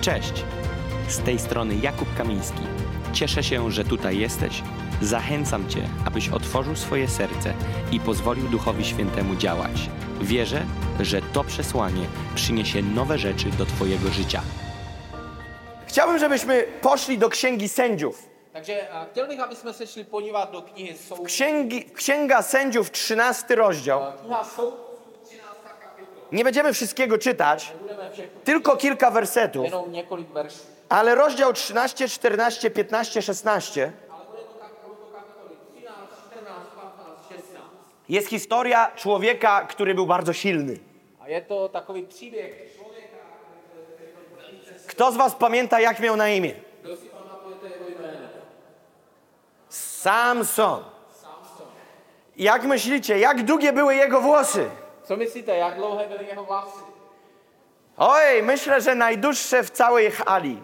Cześć! Z tej strony Jakub Kamiński. Cieszę się, że tutaj jesteś. Zachęcam Cię, abyś otworzył swoje serce i pozwolił Duchowi Świętemu działać. Wierzę, że to przesłanie przyniesie nowe rzeczy do Twojego życia. Chciałbym, żebyśmy poszli do Księgi Sędziów. Takže chtěl bych, aby jsme se šli podívat do knihy. Księgi, Księga Sędziów, 13 rozdział. Kniha Soud, 13. kapitola. Nie będziemy wszystkiego czytać, tylko kilka wersetów, ale rozdział 13, 14, 15, 16 Ale bude to, tak, budou to kapitoly 13, 14, 15, 16. jest historia człowieka, który był bardzo silny. Kto z Was pamięta, jak miał na imię? Samson. Jak myślicie, jak długie były jego włosy? Co myslíte, jak byly jeho vlasy? Oj, myślę, że najdłuższe w całej hali.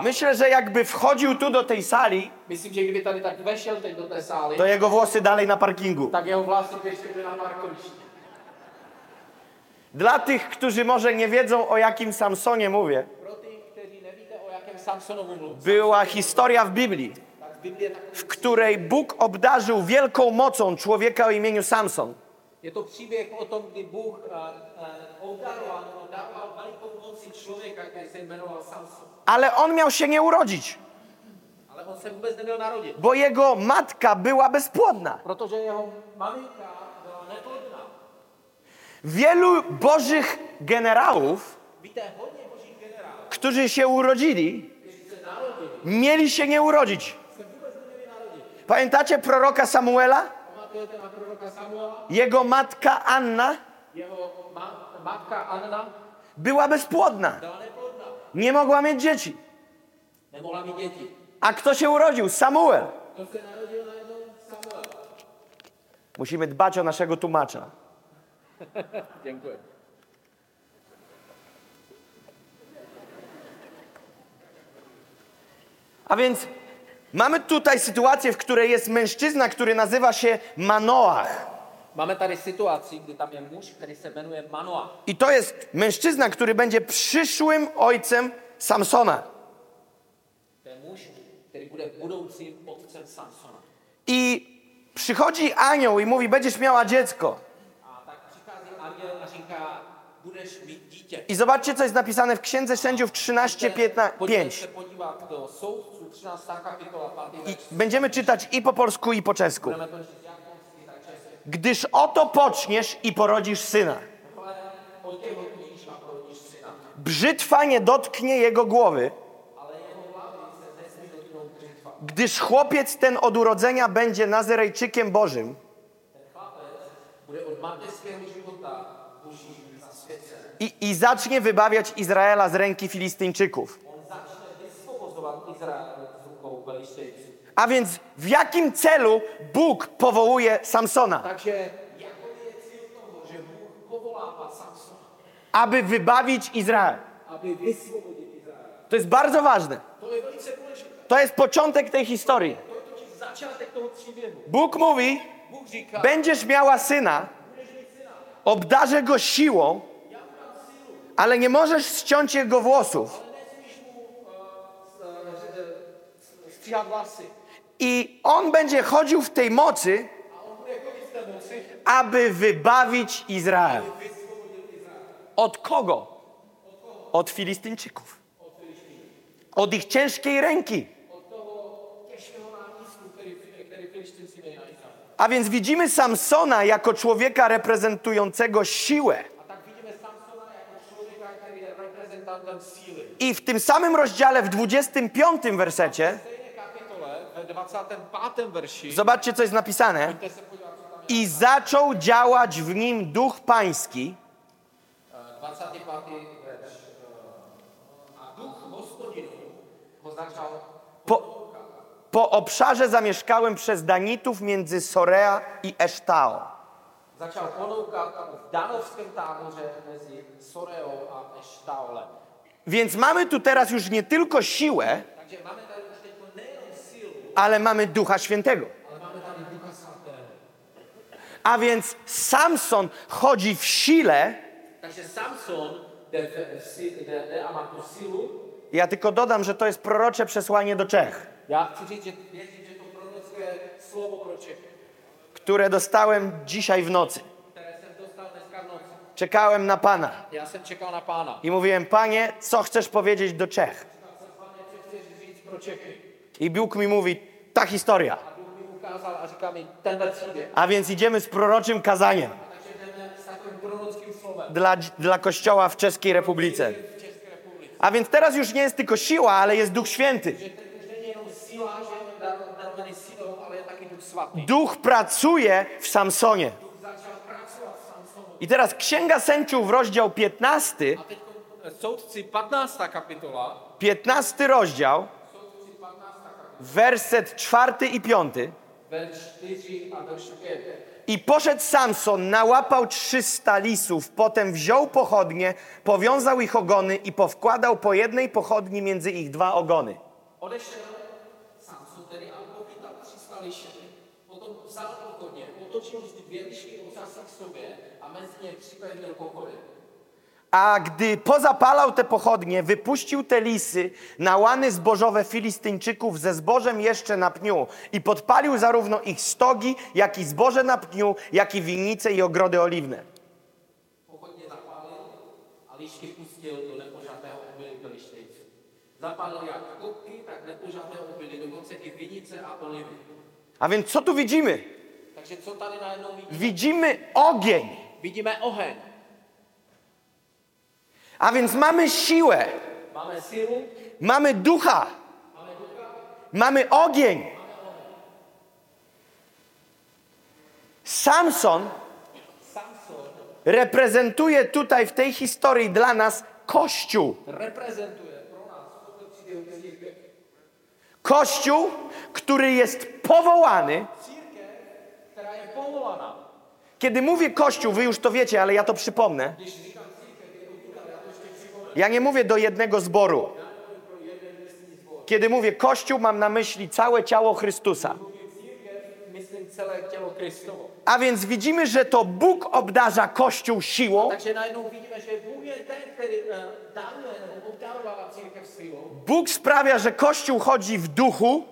Myślę, że jakby wchodził tu do tej sali, Myslím, že kdyby tady tak vešel teď do té sály, to jego włosy dalej na parkingu. tak jeho vlasy by ještě byly na parkovišti. Dla tych, którzy może nie wiedzą, o jakim Samsonie mówię, Pro ty, kteří nevíte, o jakém Samsonovu mluvím, była historia w Biblii, w której Bóg obdarzył wielką mocą człowieka o imieniu Samson. Je to příběh o tom, kdy Bůh obdaroval, nebo dával velikou moci člověka, který se jmenoval Samson. Ale on miał się nie urodzić, Ale on se vůbec neměl narodit, bo jego matka była bezpłodna. protože jeho maminka byla neplodná. Wielu bożych generałów, Víte, hodně božích generálů, którzy się urodzili, mieli się nie urodzić. se vůbec neměli narodit. Pamiętacie proroka Samuela? Jego matka Anna była bezpłodna. Nie mogła mieć dzieci. A kto się urodził? Samuel. Musimy dbać o naszego tłumacza. Děkuji. A więc mamy tutaj sytuację, w której jest mężczyzna, który nazywa się Manoach. Máme tady situaci, kdy tam je muž, který se jmenuje Manoa. I to jest mężczyzna, który będzie przyszłym ojcem Samsona. To je muž, který bude budoucím otcem Samsona. I przychodzi anioł i mówi: Będziesz miała dziecko. A tak přichází anděl a říká, budeš mít dítě. I zobaczcie, co jest napisane w Księdze Sędziów 13, 15, Pojďme 5. se podívat do soudců 13. kapitola 5. I będziemy czytać i po polsku, i po czesku. Tak. Gdyż oto poczniesz i porodzisz syna. Brzytwa nie dotknie jego głowy, gdyż chłopiec ten od urodzenia będzie Nazyrejczykiem Bożym i, i zacznie wybawiać Izraela z ręki Filistyńczyków. On začne vysvobozovat Izrael. A więc w jakim celu Bůg powołuje Samsona? Aby wybawić Izrael. To jest bardzo ważne. To jest początek tej historii. Bóg mówi: Będziesz miała syna, obdarzę go siłą, ale nie możesz ściąć jego włosów. I on będzie chodził w tej mocy, aby wybawić Izrael. Od kogo? Od Filistyńczyków. Od ich ciężkiej ręki. A więc widzimy Samsona jako człowieka reprezentującego siłę. I w tym samym rozdziale, w 25 wersecie, V stejné kapitole, ve 25. verši, zobaczcie, co jest napisane. I zaczął działać w nim duch pański, je. 25. verš. A duch hospodinu ho začal po, po obszarze zamieszkałem przez Danitów między Sorea i Esztao. začal ponoukat v danovském táboře mezi Soreou a Eštaolem. Więc mamy tu teraz już nie tylko siłę, Takže máme tady už teď nejenom sílu, ale mamy Ducha Świętego. A więc Samson chodzi w sile, Takže Samson jde, v- sílu. Ja tylko dodam, że to jest prorocze przesłanie do Czech, Já chci říct, že věřím, že to prorocké slovo pro Čechy, które dostałem dzisiaj w nocy. Czekałem na Pana jsem čekal na pána. i mówiłem, Panie, co chcesz powiedzieć do Czech? Pane, co říct pro Čechy? I Bóg mi mówi, ta historia. A mi mi, więc idziemy z proroczym kazaniem takovým prorockým slovem dla, dla Kościoła w Czeskiej Republice. A więc teraz już nie jest tylko siła, ale jest Duch Święty. Duch pracuje w Samsonie. I teraz Księga Sędziów, rozdział 15, A teď soudci 15. kapitola, 15 rozdział, werset 4 i 5. verš 4 a verš 5. I poszedł Samson, nałapał 300 lisów, potem wziął pochodnie, powiązał ich ogony i powkładał po jednej pochodni między ich dwa ogony. Odešel Samson tedy a pochytal 300 lišek. Potom vzal pochodně, otočil vždy dvě lišky ocasy k sobě a ně připevnil pochody. A gdy pozapalał te pochodnie, wypuścił te lisy na łany zbożowe Filistyńczyków ze zbożem jeszcze na pniu i podpalił zarówno ich stogi, jak i zboże na pniu, jak i winnice i ogrody oliwne. Pochodně zapálil a lišky pustil do nepožatého obilí Filištejců. Zapálil jak kopky, tak nepožaté obilí, dokonce i vinice a olivy. A więc co tu widzimy? Takže co tady najednou vidíme? Widzimy ogień. Vidíme oheň. A więc mamy siłę, Máme sílu, mamy ducha, mamy ogień. Samson Samson reprezentuje tutaj w tej historii dla nas Kościół. reprezentuje. Kościół, który jest powołany. Kiedy mówię Kościół, wy już to wiecie, ale ja to przypomnę. Když říkám církev, je to tutaj, já to ještě připomenu. Ja nie mówię do jednego zboru. Kiedy mówię Kościół, mam na myśli całe ciało Chrystusa. A więc widzimy, że to Bóg obdarza Kościół siłą, silou. Bóg sprawia, że Kościół chodzi w duchu.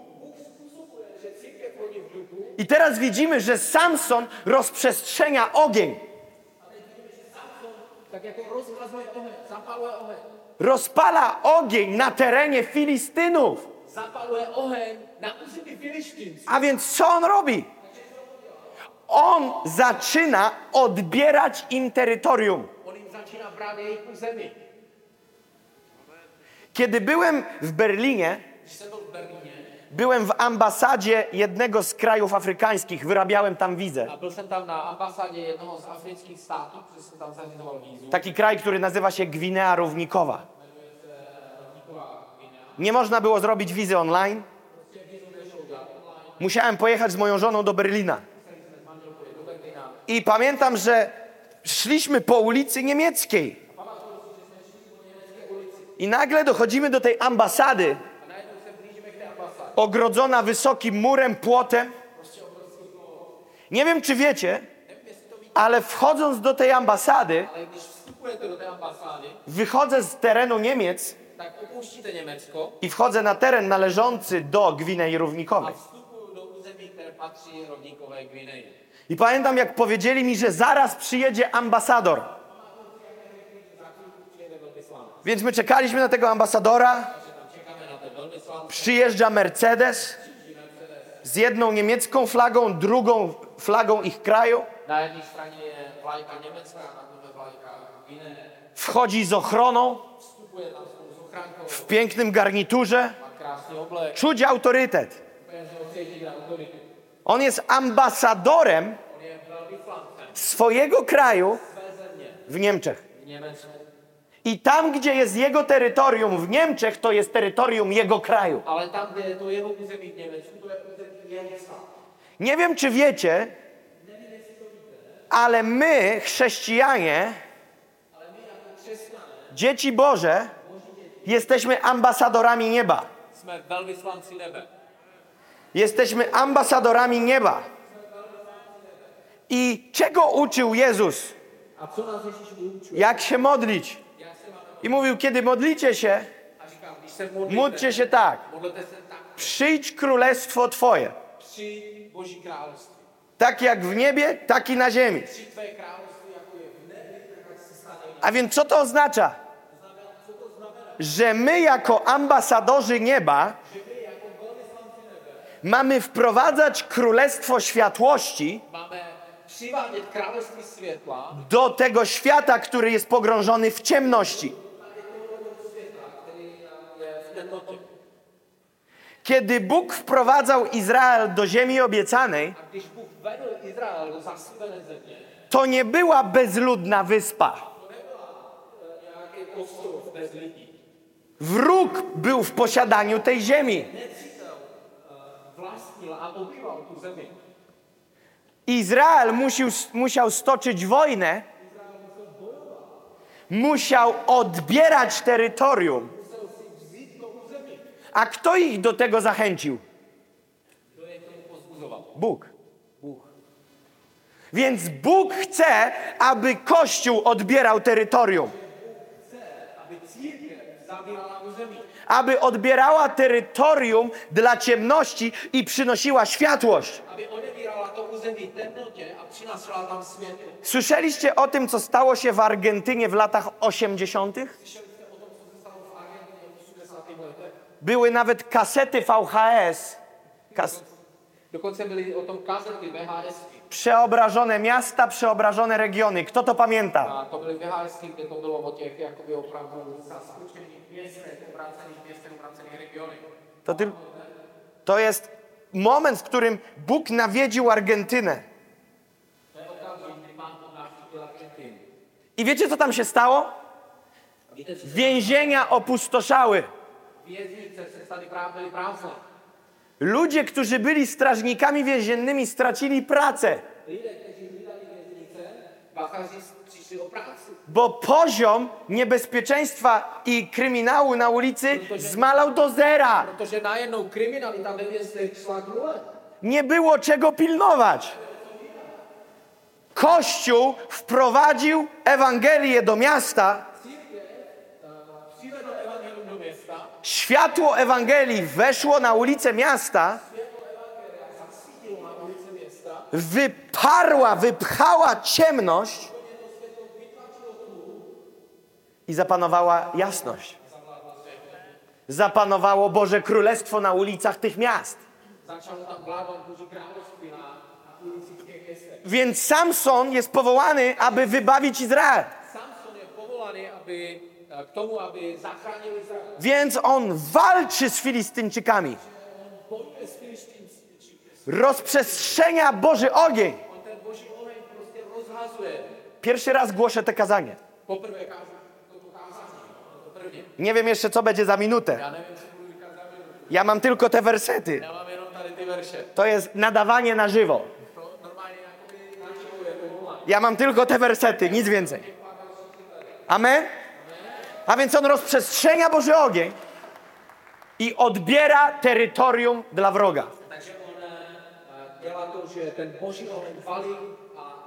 I teraz widzimy, że Samson rozprzestrzenia ogień. Tak rozvazuje oheň, zapaluje oheň. Rozpala ogień na terenie Filistynów. Oheň na. A więc co on robi? On zaczyna odbierać im terytorium. On brát jejich území. Kiedy byłem w Berlinie, byłem w ambasadzie jednego z krajów afrykańskich, wyrabiałem tam wizę. a byl jsem tam na ambasádě jednoho z afrických států, protože jsem tam vízu. Taki kraj, który nazywa się Gwinea Równikowa. Nie można było zrobić wizy online. Musiałem pojechać z moją żoną do Berlina. I pamiętam, że szliśmy po ulicy niemieckiej. I nagle dochodzimy do tej ambasady, A najednou se blížíme k té ambasádě. Ogrodzona wysokim murem, płotem. Nie wiem, czy wiecie, ale wchodząc do tej ambasady, wychodzę z terenu Niemiec tak i wchodzę na teren należący do Gwinei Równikowej. I pamiętam, jak powiedzieli mi, że zaraz przyjedzie ambasador. Więc my czekaliśmy na tego ambasadora. Takže tam čekáme na ten velvyslance. Przyjeżdża Mercedes z jedną niemiecką flagą, drugą flagą ich kraju. Na jedné straně je vlajka Německa, na druhé vlajka Gvineje. Wchodzi z ochroną w pięknym garniturze. Czuć autorytet. On jest ambasadorem swojego kraju w Niemczech. I tam, gdzie jest jego terytorium w Niemczech, to jest terytorium jego kraju. Ale tam, to jeho území v Německu, to je území jeho státu. Nie wiem, czy wiecie, ale my, chrześcijanie, Křesťané dzieci Boże, jesteśmy ambasadorami nieba. jsme velvyslanci nebe. Jesteśmy ambasadorami nieba. I czego uczył Jezus? A A co nás Ježíš vyučuje? jak się modlić. I mówił, kiedy modlicie się, módlcie się tak. Przyjdź królestwo Twoje. Tak jak w niebie, tak i na ziemi. A więc co to oznacza? Że my jako ambasadorzy nieba mamy wprowadzać królestwo światłości do tego świata, który jest pogrążony w ciemności. je v temnotě. Kiedy Bóg wprowadzał Izrael do ziemi obiecanej, to nie była bezludna wyspa. Wróg był w posiadaniu tej ziemi. Izrael musiał, musiał stoczyć wojnę, musiał odbierać terytorium. A kto ich do tego zachęcił? Bóg. Bůh. Więc Bóg chce, aby Kościół odbierał terytorium, Aby odbierała terytorium dla ciemności i přynosiła światłość. Słyszeliście o tym, co stało się w Argentynie w latach 80.? Slyšeli jste o tom, co se stalo v Argentině v 80. letech? Były nawet kasety VHS, kas Dokonce byly o tom kazety VHS. przeobrażone miasta, przeobrażone regiony. Kto to pamięta? A to byly VHS, kde to bylo o těch jakoby opravdu zaskočených městech, obrácených městech, obrácených regionech. To, tyl- to jest moment, w którym Bóg nawiedził Argentynę. I wiecie, co tam się stało? Więzienia opustoszały. Ludzie, którzy byli strażnikami więziennymi, stracili pracę, bo poziom niebezpieczeństwa i kryminału na ulicy zmalał do zera. K nule. Nie było czego pilnować. Kościół wprowadził Ewangelię do miasta, światło Ewangelii weszło na ulice miasta, wyparła, wypchała ciemność i zapanowała jasność. Zapanowało Boże Królestwo na ulicach tych miast. Więc Samson jest powołany, aby wybawić Izrael. Samson je povolaný, aby, k tomu, aby zachránil Izrael. Więc on walczy z Filistyńczykami. Rozprzestrzenia Boży ogień. Pierwszy raz głoszę te kazanie. Prvně. Nie wiem jeszcze, co będzie za minutę. Ja mam tylko te wersety. To jest nadawanie na żywo. Ja mam tylko te wersety, nic więcej. Amen? A więc on rozprzestrzenia Boży ogień i odbiera terytorium dla wroga. Takže on eh, dělá to, že ten boží oheň valí a.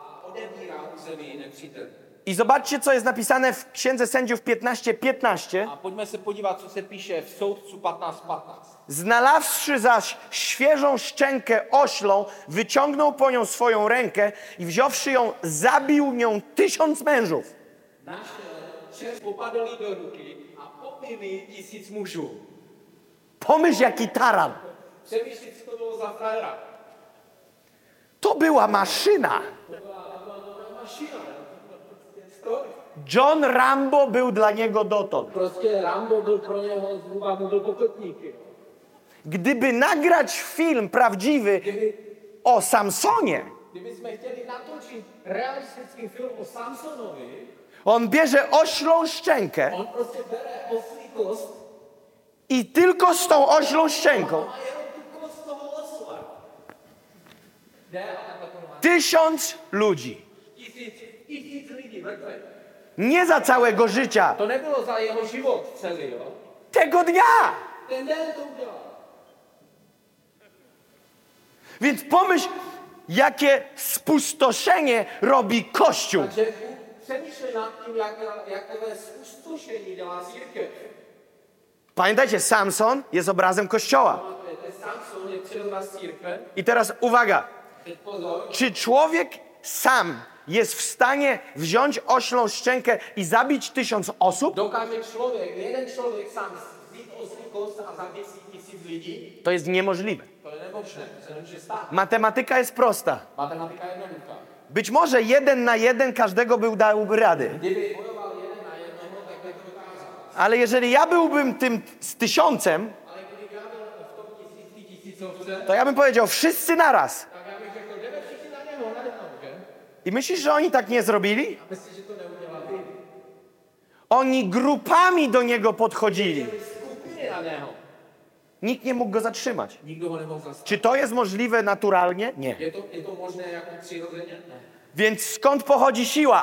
I zobaczcie, co jest napisane w Księdze Sędziów 15:15. 15. A se podívat, co se píše v soudcu 15.15. Znalazłszy zaś świeżą szczękę oślą, wyciągnął po nią swoją rękę i wziąwszy ją, zabił nią tysiąc mężów. Našel čest popadlý do ruky a pobil tisíc mužů. Pomyśl, jaki taran. Přemýšlí, co to bylo za frajera. To była maszyna. To byl prostě stroj. John Rambo był dla niego dotąd. Prostě Rambo byl pro něho zhruba mu pokotník. Gdyby nagrać film prawdziwy Kdyby, o Samsonie, kdybychom chtěli natočit realistický film o Samsonovi, on bierze oślą szczękę on prostě bere oslí kost i tylko z tą oślą szczęką a jenom tu kost toho osla. Jde a takhle to má. tysiąc ludzi. Tisíc, tisíc lidí mrtvých. Nie za całego życia, To nebylo za jeho život celý, jo? tego dnia. Ten den to udělal. Więc pomyśl, jakie spustoszenie robi Kościół. Takže přemýšlej nad tím, jak, jakové spustošení dělá církev. Pamiętajcie, Samson jest obrazem Kościoła. Samson církve. I teraz uwaga, czy człowiek sam jest w stanie wziąć oślą szczękę i zabić tysiąc osób? dokáže člověk, jeden tisíc lidí? To jest niemożliwe. Matematyka jest prosta. Matematika je jednoduchá. Być może jeden na jeden każdego by dałby rady. Ale jeżeli ja byłbym tym z tysiącem, to ja bym powiedział wszyscy naraz. I myślisz, że oni tak nie zrobili? Oni grupami do niego podchodzili. Nikt nie mógł go zatrzymać. Nikdo ho nemohl zastavit. Czy to jest możliwe naturalnie? Nie. Je to, je to možné jako přirozeně? Ne. Więc skąd pochodzi siła?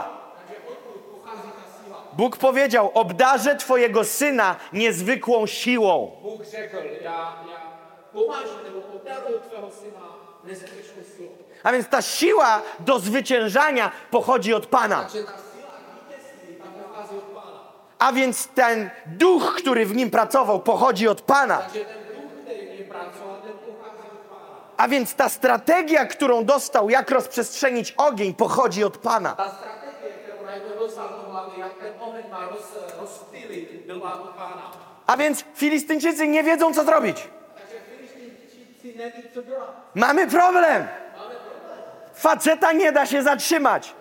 Takže odkud pochází ta síla? Bóg powiedział: Obdarzę Twojego syna niezwykłą siłą. Bůh řekl, já, já pomážu nebo obdaruju tvého syna neskutečnou silou. A więc ta siła do zwyciężania pochodzi od Pana. Takže ta síla k vítězství tam pochází od Pána. A więc ten duch, który w nim pracował, pochodzi od Pana. Takže ten duch, který v něm pracoval, ten pochází od Pána. A więc ta strategia, którą dostał, jak rozprzestrzenić ogień, pochodzi od Pana. Ta strategie, kterou najednou dostal do hlavy, jak ten oheň má roz, rozptýlit, byla od Pána. A więc Filistyńczycy nie wiedzą, co zrobić. Mamy problem. Faceta nie da się zatrzymać.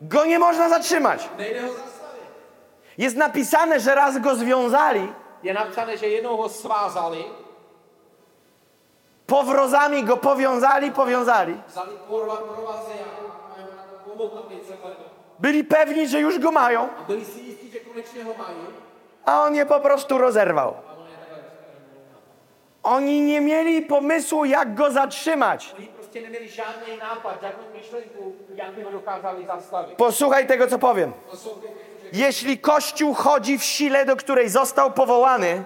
Go nie można zatrzymać. Jest napisane, że raz go związali, Je napsané, že jednou ho svázali, powrozami go powiązali, powiązali. celé. Byli pewni, że już go mają, A on je po prostu rozerwał. Oni nie mieli pomysłu, jak go zatrzymać. Posłuchaj tego, co powiem. Poslouchejte, Jeśli Kościół chodzi w sile, do której został powołany,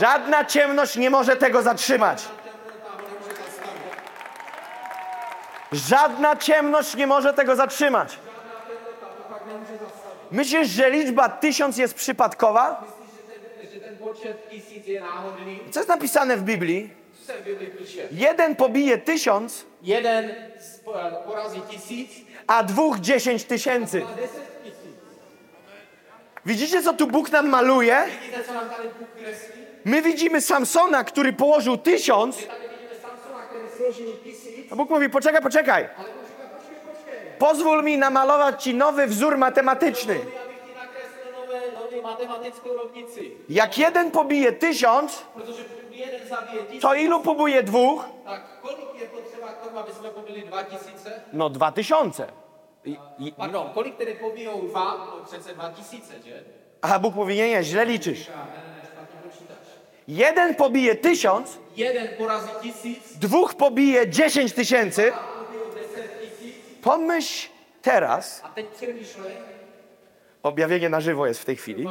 żadna ciemność nie może tego zatrzymać. Żadna ciemność nie może tego zatrzymać. Myślisz, że liczba tysiąc jest przypadkowa? Co jest napisane w Biblii? Jeden pobije tysiąc, Jeden porazí tisíc a dwóch dziesięć tysięcy. Widzicie, co tu Bóg nam maluje? My widzimy Samsona, który położył tysiąc, a Bóg mówi, poczekaj, poczekaj. Pozwól mi namalować ci nowy wzór matematyczny. Jak jeden pobije tysiąc, to ilu pobije dwóch? Tak kolik je potřeba k tomu, aby jsme pobili dva tisíce? No dwa tysiące. I- i- Pardon, kolik tedy pobijou dva? No přece dva tisíce, že? A Bóg mówi, nie, nie, źle liczysz. Počítáš. Jeden pobije tysiąc, Jeden porazí tisíc, dwóch pobije dziesięć tysięcy. Pomyśl teraz, A přemýšlej, objawienie na żywo jest w tej chwili. to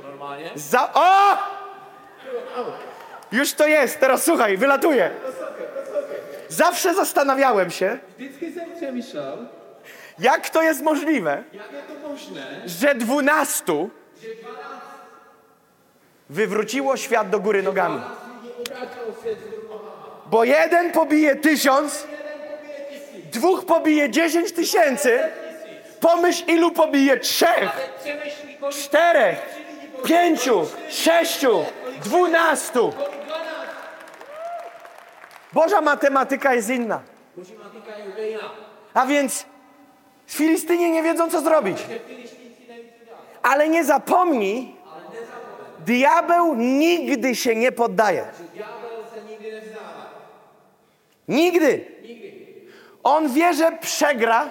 na normálně. Za... O! Już to jest, teraz słuchaj, wylatuje. Zawsze zastanawiałem się, jak to jest możliwe, że dwunastu že 12 wywróciło świat do góry nogami. Bo jeden pobije tysiąc, dwóch pobije dziesięć tysięcy, pomyśl ilu pobije trzech, czterech, pięciu, sześciu, dwunastu. Kolik 12. Boża matematyka jest inna. A więc Filistyni nie wiedzą, co zrobić. Ale nie zapomnij, diabeł nigdy się nie poddaje. Nigdy. On wie, że przegra.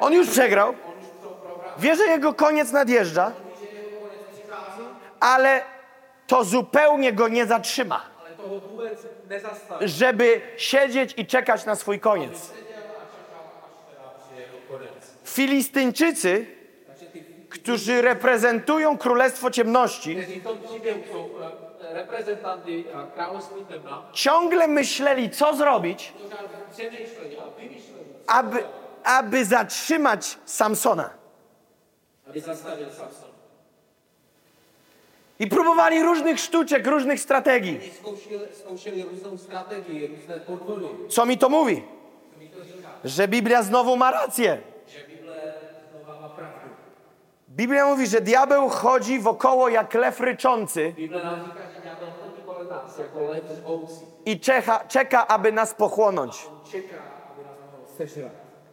On już przegrał. Wie, że jego koniec nadjeżdża, ale to zupełnie go nie zatrzyma, żeby siedzieć i czekać na swój koniec. Filistyńczycy, którzy reprezentują królestwo ciemności, ciągle myśleli, co zrobić, aby, aby zatrzymać Samsona. aby zastavil Samson. I próbowali różnych sztuczek, różnych strategii. Co mi to mówi? Że Biblia znowu ma rację. Biblia mówi, że diabeł chodzi wokoło jak lew ryczący i czeka, czeka, aby nas pochłonąć.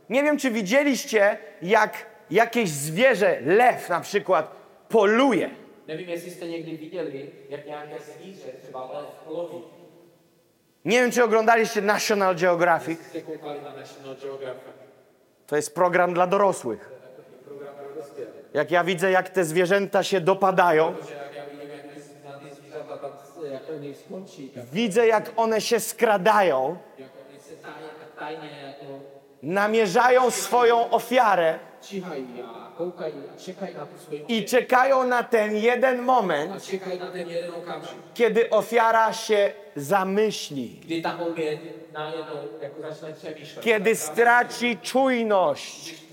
Nie wiem, czy widzieliście, jak jakieś zwierzę, lew na przykład, poluje. Nevím, jestli jste někdy viděli, jak nějaké zvíře, třeba lev, loví. Nie wiem, czy oglądaliście National Geographic. Jste koukali na National Geographic. To jest program dla dorosłych. Jak ja widzę, jak te zwierzęta się dopadają, widzę, jak one się skradają, namierzają swoją ofiarę i czekają na ten jeden moment, kiedy ofiara się zamyśli, kiedy straci czujność.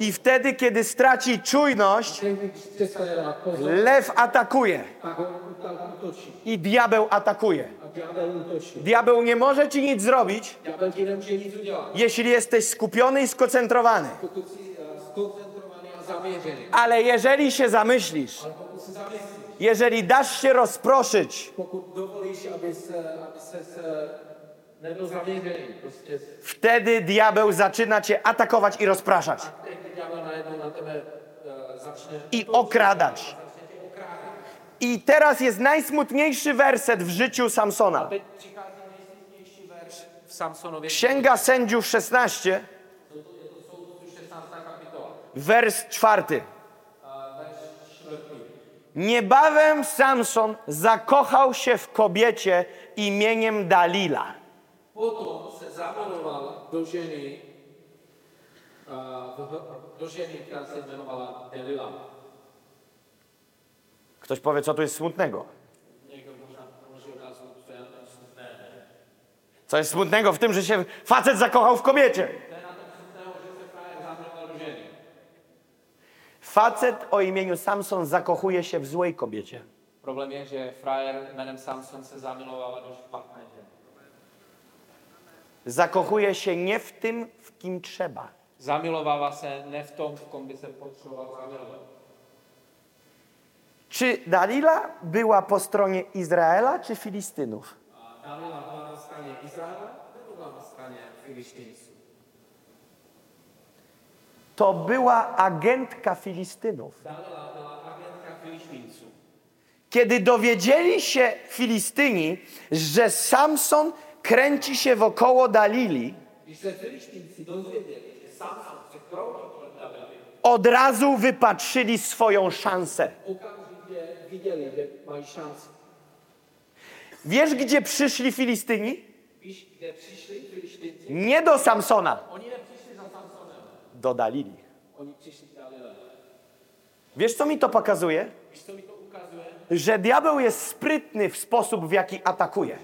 I wtedy, kiedy straci czujność, lew atakuje. Tak tak i diabeł atakuje. Diabeł nie może ci nic zrobić, jeśli jesteś skupiony i skoncentrowany. Ale jeżeli się zamyślisz, jeżeli dasz się rozproszyć, wtedy diabeł zaczyna cię atakować i rozpraszać. začne I okradać. I teraz jest najsmutniejszy werset w życiu Samsona. Księga Sędziów 16, wers czwarty. Niebawem Samson zakochał się w kobiecie imieniem Dalila. Potom se zamiloval do ženy, v- do ženy, která se jmenovala Delila. Ktoś powie, co tu jest smutnego? Co jest smutnego w tym, że się facet zakochał w kobiecie? To je na tom smutného, že se frajer zamiloval do ženy. Facet o imieniu Samson zakochuje się w złej kobiecie. Problém je, že frajer jménem Samson se zamiloval do špatné ženy. Zakochuje się nie w tym, w kim trzeba. Zamilovává se ne v tom, v kom by se potřeboval zamilovat. Czy Dalila była po stronie Izraela czy Filistynów? A Dalila byla na straně Izraela, nebo byla na straně Filištínců? To była agentka Filistynów. Kiedy dowiedzieli się Filistyni, że Samson kręci się wokoło Dalili, od razu wypatrzyli swoją szansę. Wiesz, gdzie przyszli Filistyni? Nie do Samsona, Oni nepřišli za Samsonem, do Dalili. Wiesz, co mi to pokazuje? Że diabeł jest sprytny w sposób, w jaki atakuje.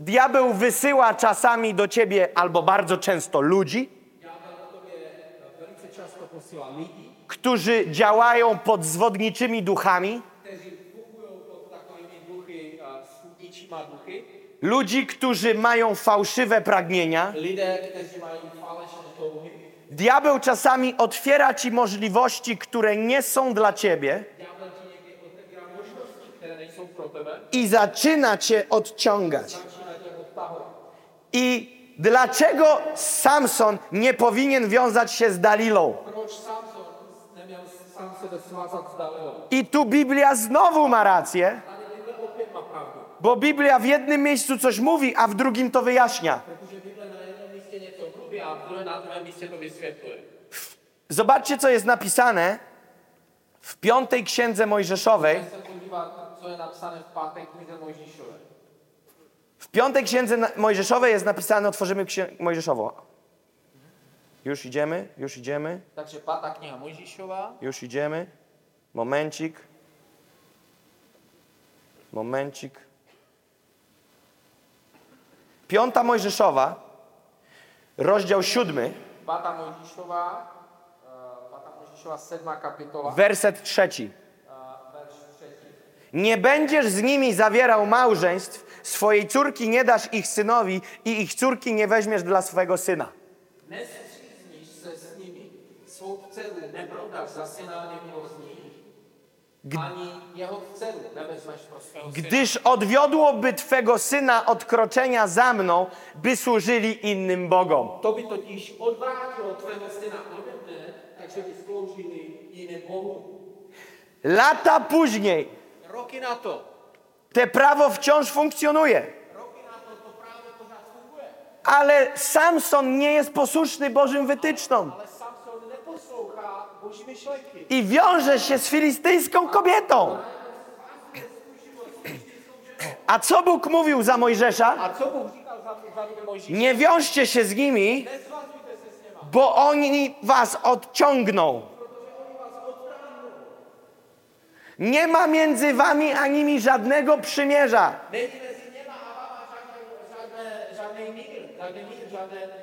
Diabeł wysyła czasami do ciebie albo bardzo często ludzi, lidi, którzy działają pod zwodniczymi duchami, duchy. Ludzi, którzy mają fałszywe pragnienia. Diabeł czasami otwiera ci możliwości, które nie są dla ciebie i zaczyna cię odciągać. I dlaczego Samson nie powinien wiązać się z Dalilą? I tu Biblia znowu ma rację, Tady Bible opět ma pravdu. Bo Biblia w jednym miejscu coś mówi, a w drugim to wyjaśnia. Zobaczcie, co jest napisane w piątej księdze Mojżeszowej. W piątej księdze Mojżeszowej jest napisane, otworzymy księgę Mojżeszową. Już idziemy, już idziemy, Takže pátá kniha Mojžíšová, już idziemy. Momencik. Momencik. Piąta Mojżeszowa, rozdział siódmy, 5. Mojžišová, uh, 5. Mojžišová 7. kapitola, werset trzeci. verš 3. Nie będziesz z nimi zawierał małżeństw, swojej córki nie dasz ich synowi i ich córki nie weźmiesz dla swego syna. Se s nimi, svou dceru neprodáš za syna nemilostní, ani jeho dceru nevezmeš pro svého syna. Gdyż odwiodłoby twego syna od kroczenia za mną, by służyli innym bogom. To by totiž odvrátilo tvého syna ode mne, takže by sloužili jiným bohům. Lata później Roky na to, te prawo wciąż funkcjonuje. roky na to to právo pořád funguje. Ale Samson nie jest posłuszny Bożym wytycznom Ale i wiąże się z filistyjską kobietą. A co Bóg mówił za Mojżesza? Nie wiążcie się z nimi, bo oni was odciągną. Nie ma między wami a nimi żadnego przymierza. váma žádné, žádné, žádný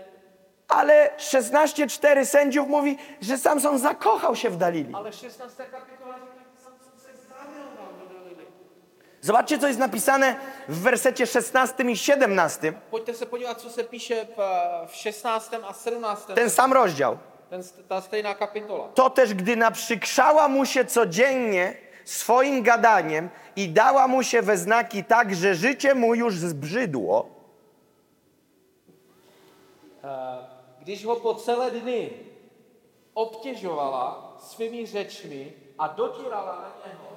Ale 16:4 sędziów mówi, że Samson zakochał się w Dalili. Ale 16. kapitola říká, že Samson se zamiloval do Dalily. Zobaczcie, co jest napisane w wersecie 16 i 17. Pojďte se podívat, co píše v, v 16. a 17. Ten sam rozdział. Ten, ta stejná kapitola. To też, gdy naprzykrzała mu się codziennie swoim gadaniem i dała mu się we znaki tak, że życie mu już zbrzydło, Eh, Když ho po celé dny obtěžovala svými řečmi a dotírala na něho,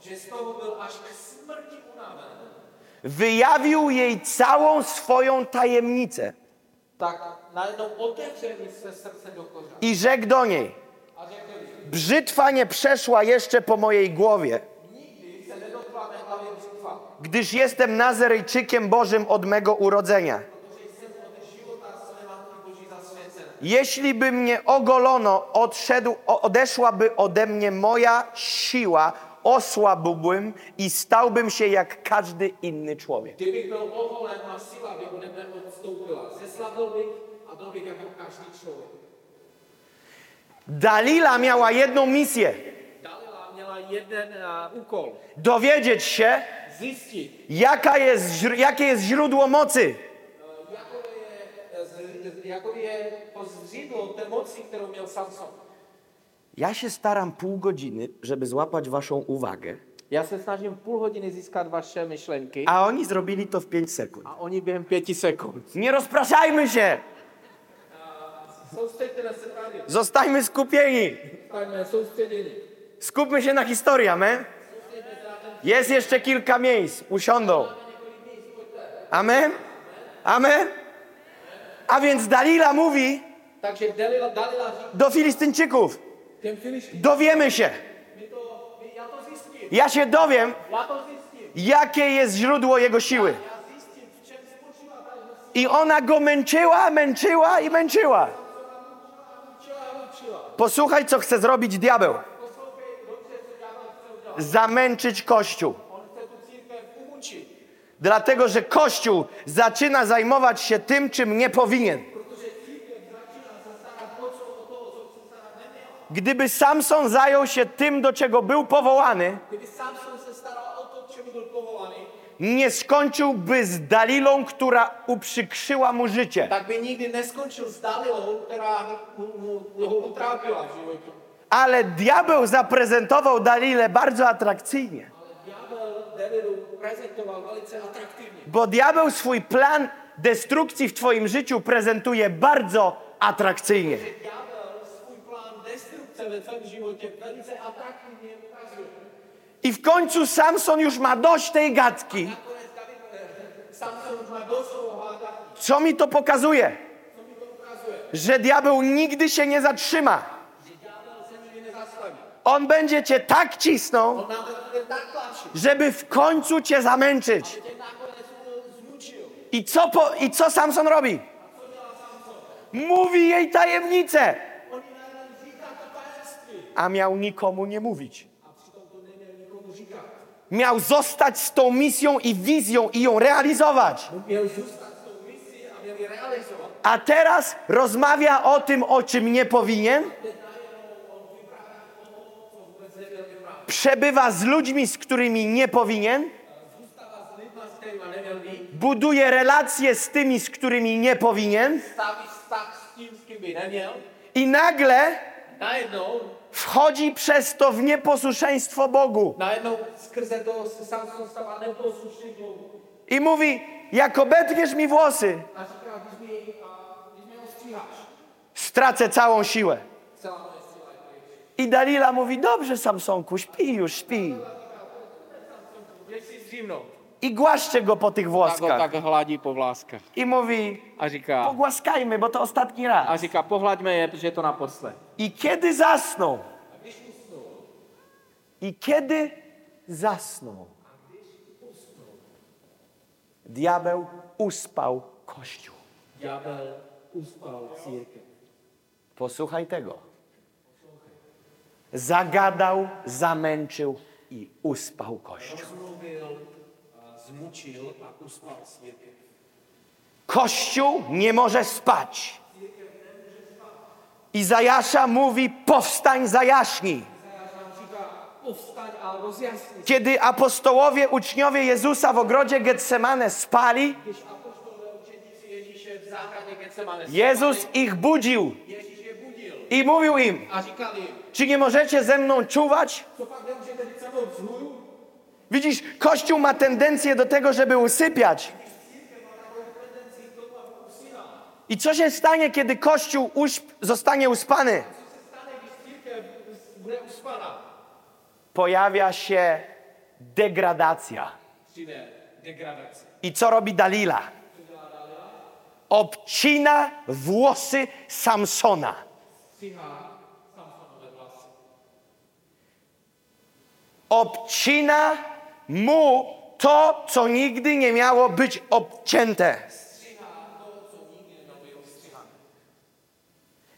že z toho byl až k smrti unaven, wyjawił jej całą swoją tajemnicę tak najednou otevřel jí své srdce do kořán. i rzekł do niej: A řekl Brzytwa nie przeszła jeszcze po mojej głowie, nikdy se nedotkla mé hlavě břitva, gdyż jestem Nazarejczykiem Bożym od mego urodzenia. Jeśli by mnie ogolono, odszedł, odeszłaby ode mnie moja siła, osłabłbym i stałbym się jak każdy inny człowiek. Kdybych byl oholen a síla by ode mne odstoupila. Zeslabil bych a byl bych jako každý člověk. Dalila miała jedną misję: Dalila měla jeden uh, úkol. dowiedzieć się, Zjistit, jaka jest, jakie jest źródło mocy. Jakoby je, zřídlo té moci, kterou měl Samson. Ja się staram pół godziny, żeby złapać waszą uwagę, Já se snažím půl hodiny získat vaše myšlenky a oni zrobili to w 5 sekund. a oni během pěti sekund. Nie rozpraszajmy się! Zostańmy skupieni! Skupmy się na historii, amen? Jest jeszcze kilka miejsc, usiądą. Amen? Amen? A więc Dalila mówi Takže Dalila, Dalila říká do Filistyńczyków, dowiemy się, ja się dowiem, jakie jest źródło jego siły. I ona go męczyła, męczyła i męczyła. Posłuchaj, co chce zrobić diabeł. Zamęczyć Kościół. On chce tu církev umučit. Dlatego, że Kościół zaczyna zajmować się tym, czym nie powinien. Gdyby Samson zajął się tym, do czego był powołany, nie skończyłby z Dalilą, która uprzykrzyła mu życie. tak by nikdy neskončil s Dalilou, která mu, mu, ho utrápila v životě. Ale diabeł zaprezentował Dalilę bardzo atrakcyjnie, Ďábel Dalilu atraktivně. bo diabeł swój plan destrukcji w twoim życiu prezentuje bardzo atrakcyjnie. Ukazuje. I w końcu Samson już ma dość tej gadki. Co mi to pokazuje? Że diabeł nigdy się nie zatrzyma. Že ďábel se nikdy nezastaví. On będzie cię tak cisnął, tak żeby w końcu cię zamęczyć. I co, po, I co Samson robi? Mówi jej tajemnicę, a miał nikomu nie mówić. Miał zostać z tą misją i wizją i ją realizować. A teraz rozmawia o tym, o czym nie powinien. Przebywa z ludźmi, z którymi nie powinien. Buduje relacje z tymi, z którymi nie powinien. I nagle wchodzi przez to w nieposłuszeństwo Bogu. I mówi, jak obetniesz mi włosy, stracę całą siłę. celá moje síla je pryč. I Dalila mówi, dobrze Samsonku, śpi już, śpi. I głaszcie go po tych Tak ho włoskach. tak hladí po vláskách. I mówi, A říká, pogłaskajmy, bo to ostatni raz. a říká, pohlaďme je, protože je to naposled. I kiedy zasnął, i kiedy zasnął, diabeł uspał Kościół. Ďábel uspal církev. Posłuchaj tego. Zagadał, zamęczył i uspał Kościół. A. Kościół nie może spać. Izajasza mówi, powstań, zajaśnij. Kiedy apostołowie, uczniowie Jezusa w ogrodzie Getsemane spali, Jezus ich budził i mówił im, czy nie możecie ze mną czuwać? Widzisz, Kościół ma tendencję do tego, żeby usypiać. I co się stanie, kiedy Kościół uśp, zostanie uspany? Pojawia się degradacja. I co robi Dalila? Obcina włosy Samsona. Stříhá Samsonové vlasy. Obcina mu to, co nigdy nie miało być obcięte.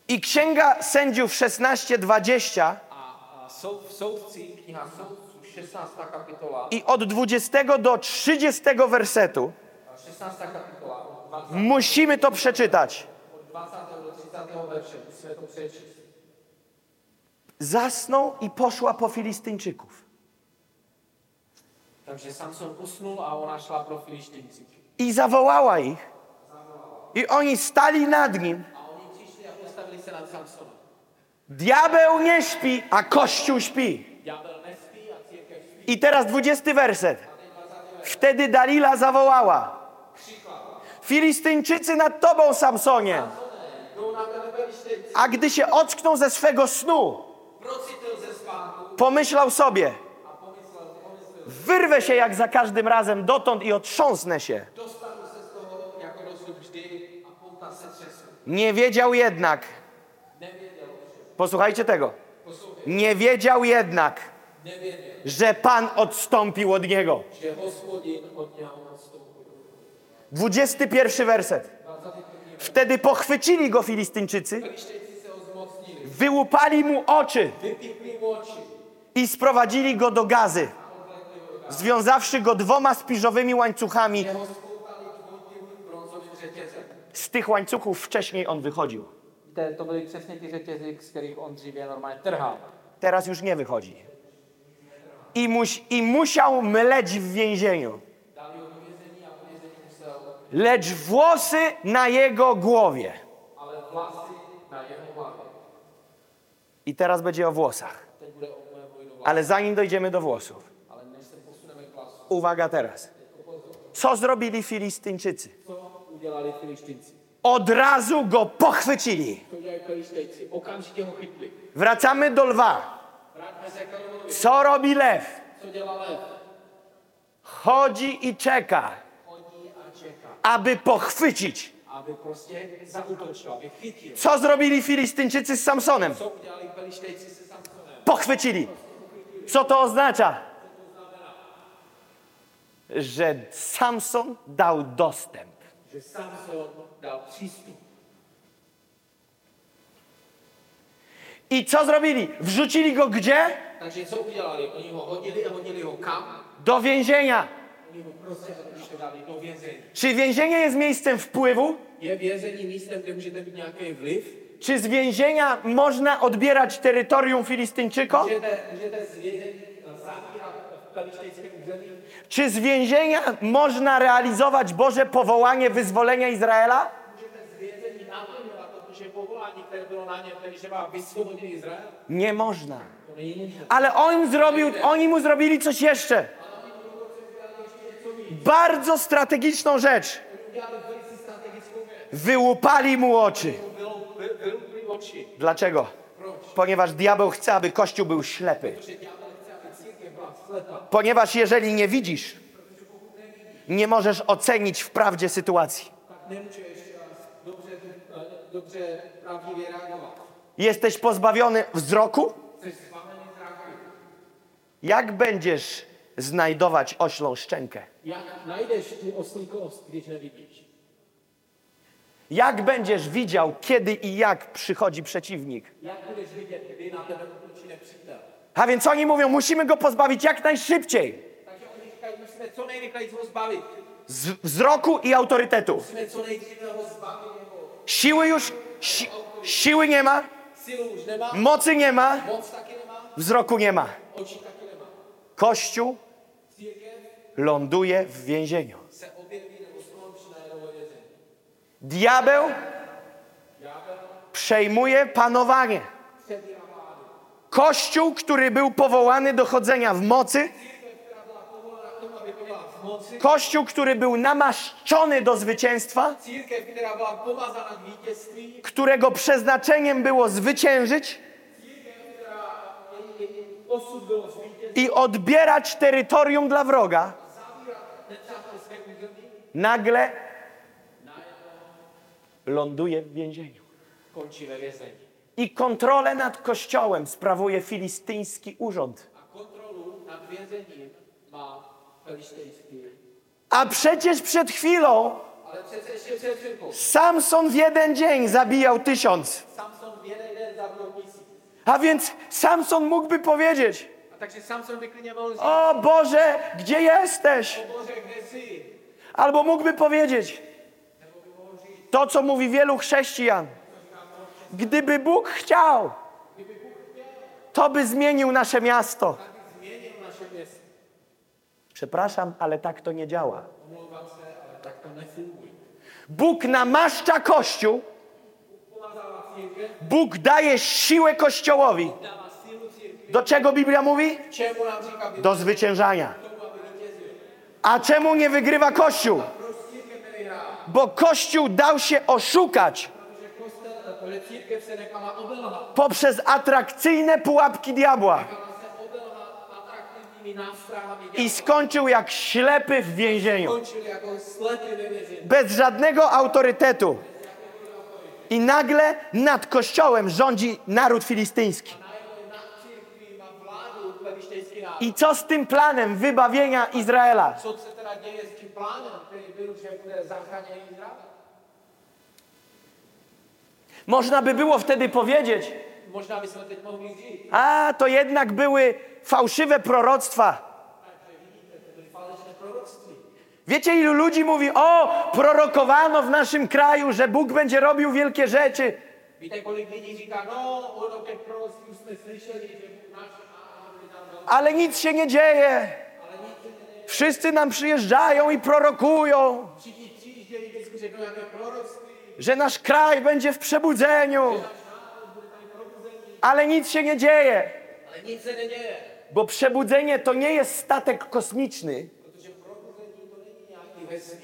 I Księga Sędziów 16:20 A, a sou, v soudci, kniha soudců, 16. kapitola, i od 20 do 30 wersetu a 16. kapitola, od 20. musimy to przeczytać. od 20. do 30. verše, to přečíst. Zasnął i poszła po Filistyńczyków. Takže Samson usnul a ona šla pro Filištinci. I zawołała ich. I oni stali nad nim. A oni přišli a postavili se nad Samsonem. Diabeł nie śpi, a Kościół śpi. Ďábel nespí a církev spí. I teraz 20 werset. Wtedy Dalila zawołała. Filistyńczycy nad tobą, Samsonie. A gdy się ocknął ze swego snu, pomyślał sobie, wyrwę się jak za każdym razem dotąd i otrząsnę się. Nie wiedział jednak, posłuchajcie tego, nie wiedział jednak, że Pan odstąpił od niego. že hospodin od něho odstoupil. 21 werset. 21. Wtedy pochwycili go Filistyńczycy, wyłupali mu oczy i sprowadzili go do gazy, związawszy go dwoma spiżowymi łańcuchami. Z tych łańcuchów wcześniej on wychodził. To byly přesně ty řetězy, z kterých on dříve normálně trhal. Teraz już nie wychodzi. I, muś, I musiał mleć w więzieniu. Dali ho do vězení a v vězení musel, Lecz włosy na jego głowie. ale vlasy na jeho hlavě. I teraz będzie o włosach. Ale zanim dojdziemy do włosów, uwaga teraz. Co zrobili Filistyńczycy? Od razu go pochwycili. Wracamy do lwa. Co robi lew? Chodzi i czeka, aby pochwycić. aby prostě zautočil, aby chytil. Co zrobili Filistyńczycy z Samsonem? Co udělali Filištinci se Samsonem? Pochwycili. Co to oznacza? Że Samson dał dostęp. Že Samson dal přístup. I co zrobili? Wrzucili go gdzie? Takže co udělali? Oni ho hodili a hodili ho kam? Do więzienia. Vězení. Czy więzienie jest miejscem wpływu? Czy z więzienia można odbierać terytorium Filistyńczykom? Czy z więzienia można realizować Boże powołanie wyzwolenia Izraela? Nie można. Ale on zrobił, oni mu zrobili coś jeszcze. Bardzo strategiczną rzecz. Wyłupali mu oczy. Dlaczego? Ponieważ diabeł chce, aby Kościół był ślepy. Ponieważ jeżeli nie widzisz, nie możesz ocenić w prawdzie sytuacji. Jesteś pozbawiony wzroku? Jak będziesz znajdować oślą szczękę? Jak tu oslí kost, když nevidíš? Jak będziesz widział, kiedy i jak przychodzi przeciwnik? Jak budeš vidět, kdy na tebe útočí nepřítel? A więc oni mówią, musimy go pozbawić jak najszybciej. Říkají, musíme co nejrychleji ho zbavit. Z wzroku i autorytetu. Siły już, si, siły nie ma, mocy nie ma, wzroku nie ma. Kościół ląduje w więzieniu. Diabeł przejmuje panowanie. Kościół, który był powołany do chodzenia w mocy. Kościół, który był namaszczony do zwycięstwa, którego przeznaczeniem było zwyciężyć i odbierać terytorium dla wroga, nagle ląduje w więzieniu. I kontrolę nad kościołem sprawuje filistyński urząd. A nad przecież przed chwilą. Samson w jeden dzień zabijał tysiąc. Samson v jeden den zabil tisíc. A więc Samson mógłby powiedzieć: A Samson říct, O Boże, gdzie jesteś? o Bože, kde jsi? Albo mógłby powiedzieć to, co mówi wielu chrześcijan. Gdyby Bóg chciał, to by zmienił nasze miasto. Tak. Przepraszam, ale tak to nie działa. Tak. Bóg namaszcza Kościół, Bóg daje siłę Kościołowi. Do czego Biblia mówi? Do zwyciężania. A czemu nie wygrywa Kościół? Bo Kościół dał się oszukać poprzez atrakcyjne pułapki diabła i skończył jak ślepy w więzieniu. Bez żadnego autorytetu. I nagle nad kościołem rządzi naród filistyński. I co z tym planem wybawienia Izraela? Co se teda děje s tím plánem, který byl, že bude zachráněný Izrael? Można by było wtedy powiedzieć, říct, a to jednak były fałszywe proroctwa. to byly falešné proroctví. Wiecie, ilu ludzi mówi, o, prorokowano w naszym kraju, że Bóg będzie robił wielkie rzeczy. Říká, no, o nám dal, Ale nic się nie dzieje. Wszyscy nam przyjeżdżają i prorokują, że nasz kraj będzie w przebudzeniu. Ale nic się nie dzieje, bo przebudzenie to nie jest statek kosmiczny,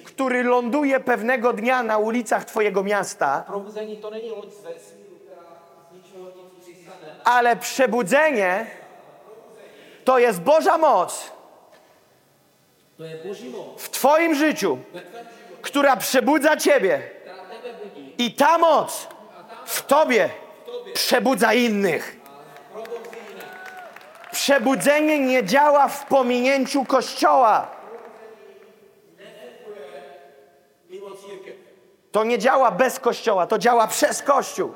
który ląduje pewnego dnia na ulicach Twojego miasta, ale przebudzenie to jest Boża moc w Twoim życiu, która przebudza Ciebie. I ta moc w Tobie przebudza innych. Przebudzenie nie działa w pominięciu Kościoła. Mimo církev. To nie działa bez Kościoła, to działa przez Kościół.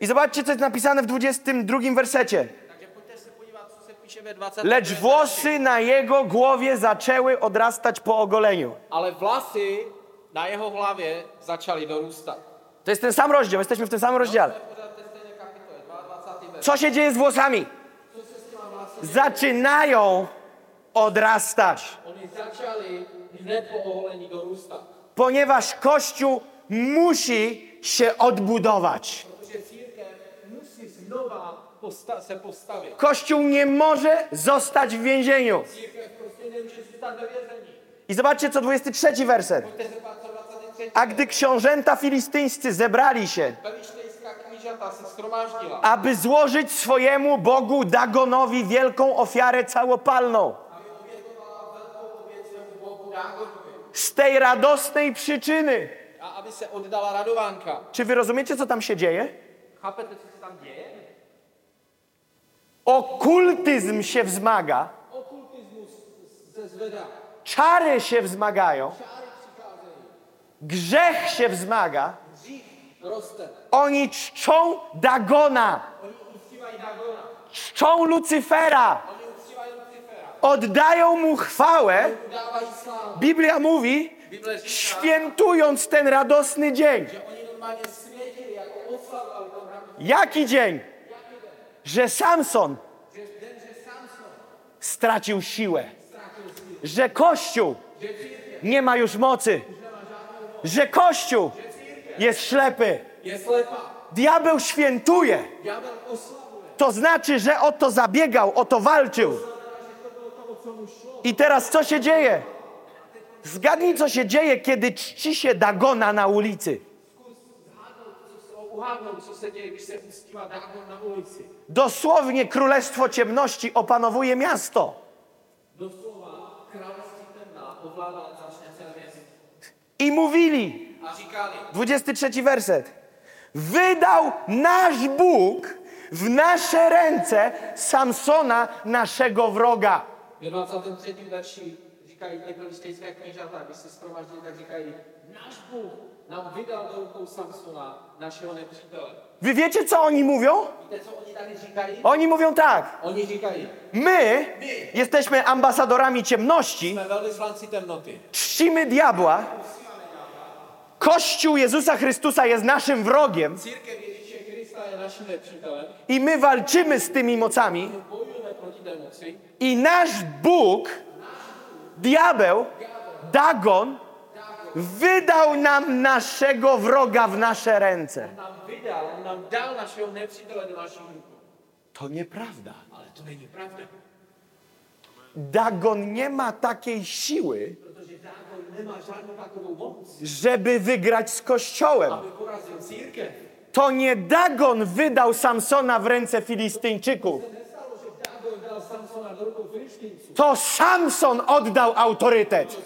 I zobaczcie, co jest napisane w 22 wersecie. Takže pojďte se podívat, co se píše ve 20. Lecz włosy na jego głowie zaczęły odrastać po ogoleniu. Ale vlasy na jeho hlavě začaly dorůstat. To jest ten sam rozdział, jesteśmy w tym samym rozdziale. Pořád ve stejné kapitole, 22. verš. Co się dzieje z włosami? Zaczynają odrastać, Oni hned po ponieważ Kościół musi się odbudować. Kościół nie może zostać w więzieniu. I zobaczcie, co 23 werset. Pojďte se pát, co 23. A gdy książęta filistyńscy zebrali się, aby złożyć swojemu Bogu Dagonowi wielką ofiarę całopalną, z tej radosnej przyczyny. A aby se oddala radovánka. Czy wy rozumiecie, co tam się dzieje? Chápete, co se tam děje? Okultyzm się wzmaga, czary się wzmagają, grzech się wzmaga. Oni czczą Dagona, czczą Lucyfera. Oddają mu chwałę. Biblia mówi, świętując ten radosny dzień. Jaki dzień? Że Samson stracił siłę, że Kościół nie ma już mocy, że Kościół jest ślepy. Diabeł świętuje, to znaczy, że o to zabiegał, o to walczył. I teraz co się dzieje? Zgadnij, co się dzieje, kiedy czci się Dagona na ulicy. Dosłownie królestwo ciemności opanowuje miasto. I mówili, A říkali, 23 werset. Wydał nasz Bóg w nasze ręce Samsona, naszego wroga. Ve 23. verši říkají ty filistejské knížata, když se schromaždili, tak říkají, náš Bůh nám vydal do rukou Samsona, našeho nepřítele. Wy wiecie, co oni mówią? Víte, co oni tady říkají? Oni mówią tak. Oni říkají, My jesteśmy ambasadorami ciemności, temnoty. czcimy diabła. Kościół Jezusa Chrystusa jest naszym wrogiem i my walczymy z tymi mocami. I nasz Bóg, diabeł, Dagon, wydał nam naszego wroga w nasze ręce. On on do. To nieprawda. Ale to není pravda. Dagon nie ma takiej siły, żeby wygrać z Kościołem. To nie Dagon wydał Samsona w ręce Filistyńczyków. Nestalo, že Dágon dal Samsona do rukou filištínců. To Samson oddał autorytet.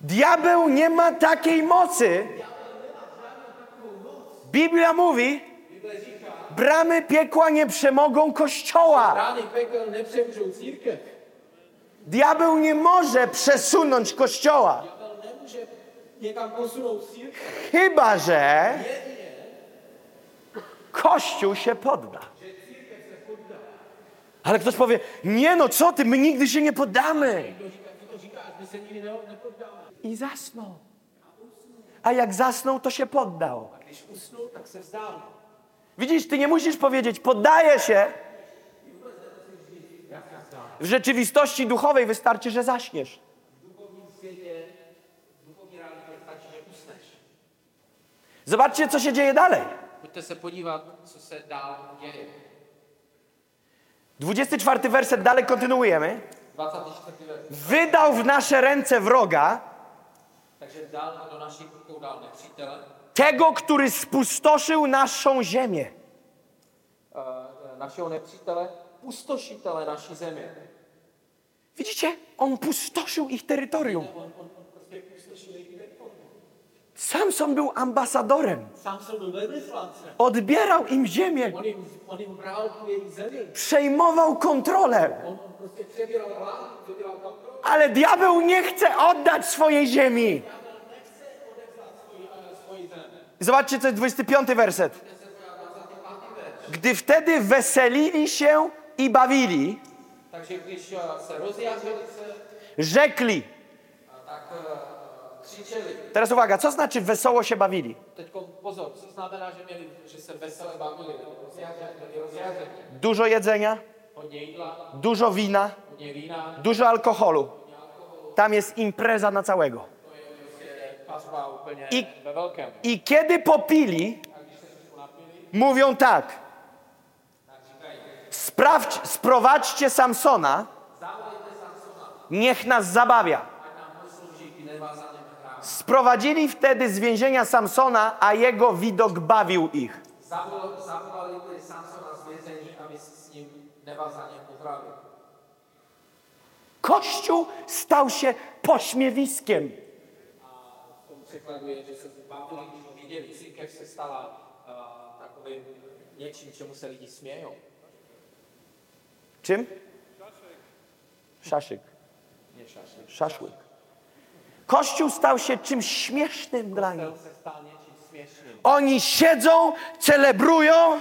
Diabeł nie ma takiej mocy. Biblia mówi, bramy piekła nie przemogą Kościoła. Diabeł nie może przesunąć Kościoła. Chyba, że Kościół się podda. Ale ktoś powie, nie no, co ty, my nigdy się nie poddamy. I zasnął. A jak zasnął, to się poddał. Widzisz, ty nie musisz powiedzieć, poddaję się. W rzeczywistości duchowej wystarczy, że zaśniesz. Zobaczcie, co się dzieje dalej. Pojďte se podívat, co se dál děje. 24 werset, dalej kontynuujemy. 24. verš. Wydał w nasze ręce wroga, Takže dál do našich rukou dal nepřítele, tego, który spustoszył naszą ziemię. našeho nepřítele, pustošitele naší země. Widzicie? On pustoszył ich terytorium. On, on, on prostě pustošil jejich teritorium. Samson był ambasadorem. Odbierał im ziemię. Przejmował kontrolę. Ale diabeł nie chce oddać swojej ziemi. Zobaczcie, co jest 25 werset. Gdy wtedy weselili się i bawili, se, rzekli. Teraz uwaga, co znaczy wesoło się bawili? Pozor, co znamená, že, měli, že se vesele bavili, rozjařeni, byli rozjařeni. Dużo jedzenia, Hodně jídla, dużo wina, hodně vína, dużo alkoholu. Tam jest impreza na całego. pařba úplně I- ve velkém. I kiedy popili, mówią tak. Sprawdź, sprowadźcie Samsona, niech nas zabawia. Sprowadzili wtedy z więzienia Samsona, a jego widok bawił ich. Samsona z aby. Kościół stał się pośmiewiskiem. Církev stala uh, takovým něčím, čemu se lidi smějou. Czym? Szaszyk. Nie šašli. Szaszłyk. Kościół stał się czymś śmiesznym dla nich. Oni siedzą, celebrują,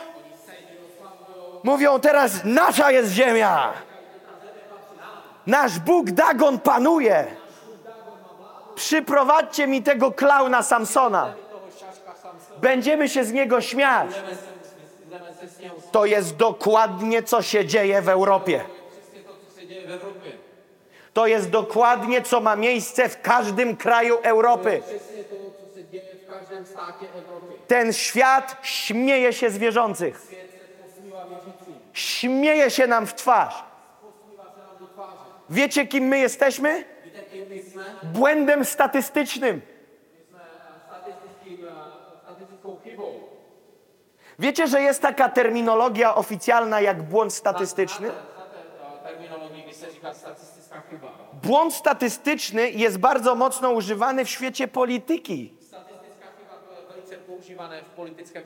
mówią teraz nasza jest ziemia. Nasz Bóg Dagon panuje. Przyprowadźcie mi tego klauna Samsona. Będziemy się z niego śmiać. To jest dokładnie co się dzieje w Europie. To, jest dokładnie co ma miejsce w każdym kraju Europy. Ten świat śmieje się z wierzących. Śmieje się nam w twarz. Wiecie, kim my jesteśmy? Błędem statystycznym. Wiecie, że jest taka terminologia oficjalna jak błąd statystyczny? Eh, terminologii, kdy Błąd statystyczny jest bardzo mocno używany w świecie polityki.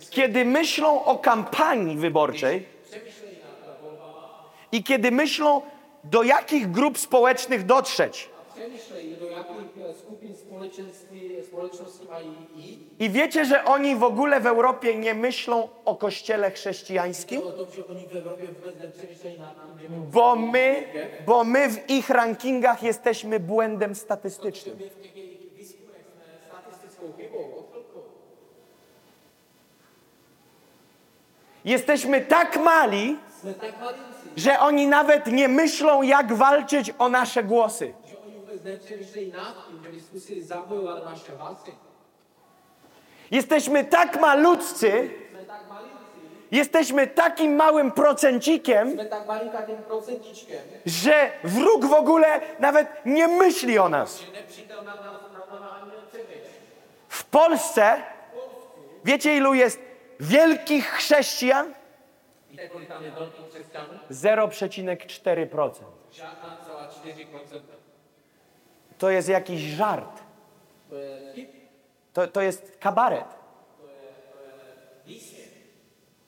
Kiedy myślą o kampanii wyborczej i kiedy myślą, do jakich grup społecznych dotrzeć. I wiecie, że oni w ogóle w Europie nie myślą o kościele chrześcijańskim? My Bo my, bo my w ich rankingach jesteśmy błędem statystycznym. odchylkou. Jesteśmy tak mali, tak że oni nawet nie myślą, jak walczyć o nasze głosy. Že oni vůbec nepřemýšlejí nad tím, že by zkusili zabojovat naše hlasy. Jesteśmy tak malutcy, jesteśmy takim małym procencikiem, tak że wróg w ogóle nawet nie myśli o nas. W Polsce, wiecie ilu jest wielkich chrześcijan? Víte, kolik tam je velkých křesťanů? 0,4%. Žádná celá 4%. To jest jakiś żart. To To, jest kabaret.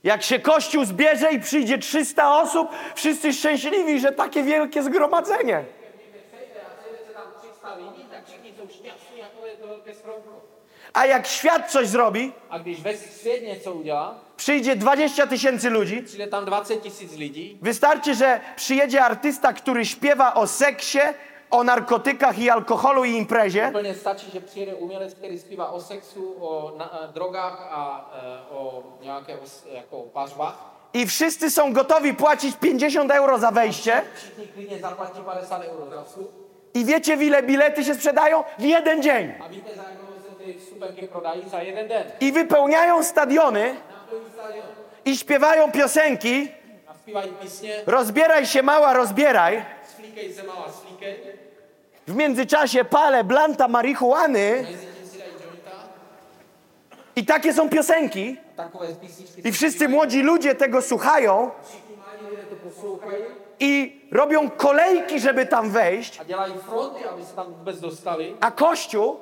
Jak się kościół zbierze i przyjdzie 300 osób, wszyscy szczęśliwi, że takie wielkie zgromadzenie. A sejde se tam 300 lidí, všichni jsou šťastní, jako je to velké stromko. A jak świat coś zrobi, A svět něco udělá, przyjdzie 20 tysięcy ludzi, tam 20 tisíc lidí, wystarczy, że przyjedzie artysta, który śpiewa o seksie, o narkotykach i alkoholu i imprezie Úplně stačí, že přijede umělec, který zpívá o sexu, o na, a, drogách a e, o nějaké jako pařbách. i wszyscy są gotowi płacić 50 euro za wejście Všichni klidně zaplatí 50 euro za vstup. i wiecie, w ile bilety się sprzedają? W jeden dzień. A víte, za jakou se ty vstupenky prodají? Za jeden den. I wypełniają stadiony i śpiewają piosenki A zpívají písně, Rozbieraj się mała, rozbieraj. W międzyczasie palę blanta marihuany. Jointa. i takie są piosenki. I wszyscy młodzi ludzie tego słuchają. I robią kolejki, żeby tam wejść, a Kościół,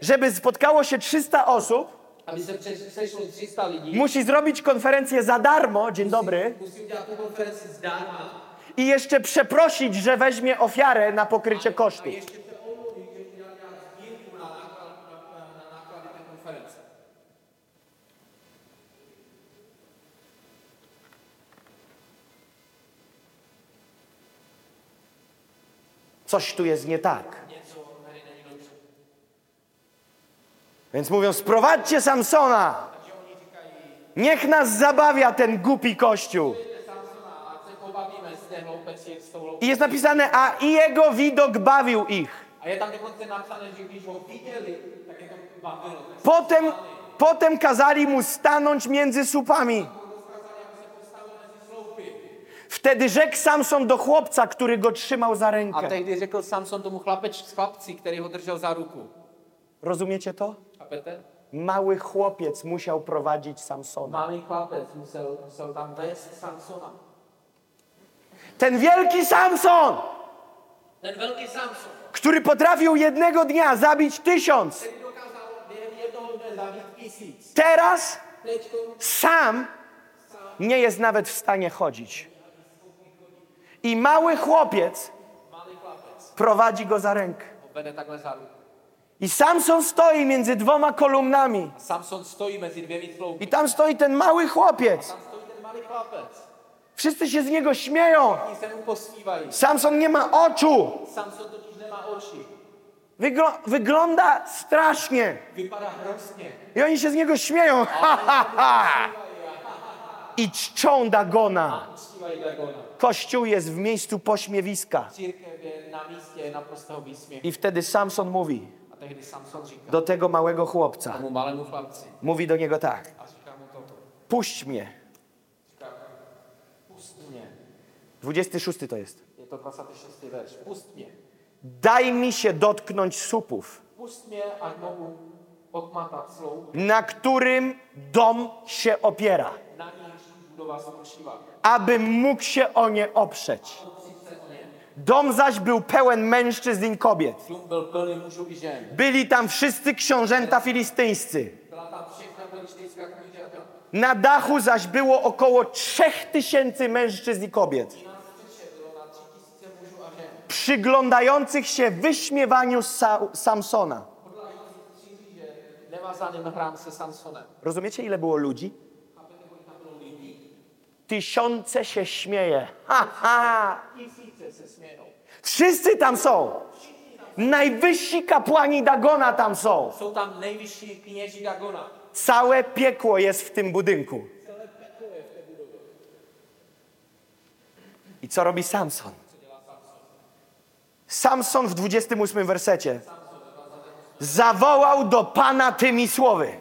żeby spotkało się 300 osób, aby se přeš- sešlo 300 lidí, musi zrobić konferencję za darmo, dzień dobry, i jeszcze przeprosić, że weźmie ofiarę na pokrycie kosztów. Coś tu jest nie tak. Więc mówią, sprowadźcie Samsona. Niech nas zabawia ten głupi kościół. I jest napisane, a i jego widok bawił ich. A tak Potem, potem kazali mu stanąć między słupami. Wtedy rzekł Samson do chłopca, który go trzymał za A rękę. tehdy řekl Samson tomu chlapeč, chlapci, který ho držel za ruku. Rozumiecie to? Mały chłopiec musiał prowadzić Samsona. Malý chlapec musel, musel tam vést Samsona. Ten wielki Samson, Ten velký Samson, który potrafił jednego dnia zabić tysiąc, teraz sam nie jest nawet w stanie chodzić. I mały chłopiec prowadzi go za rękę. ruku. I Samson stoi między dwoma kolumnami. I tam stoi ten mały chłopiec. Wszyscy się z niego śmieją. Samson nie ma oczu. Wygl- wygląda strasznie. I oni się z niego śmieją. Ha, ha, ha. I czczą Dagona. Kościół jest w miejscu pośmiewiska. I wtedy Samson mówi do tego małego chłopca. Mówi do niego tak. Puść mnie. Říká, pust mě. 26 to jest. Je to 26. verš. Pust mě. Daj mi się dotknąć słupów, Pust odmatat sloup, na którym dom się opiera, na budova spočívá. abym mógł się o nie oprzeć. Dom zaś był pełen mężczyzn i kobiet. Dům byl plný mužů i žen. Byli tam wszyscy książęta filistyńscy. Byla tam všechna filištejská knížata. Na dachu zaś było około trzech tysięcy mężczyzn i kobiet, Na střeše bylo na tři tisíce mužů a žen. Przyglądających się wyśmiewaniu Sa Samsona. Rozumiecie, ile było ludzi? Tysiące się śmieje. Ha, ha. Wszyscy tam są. Najwyżsi kapłani Dagona tam są. Jsou tam nejvyšší kněží Dagona. Całe piekło jest w tym budynku. I co robi Samson? Samson w 28 wersecie zawołał do Pana tymi słowy.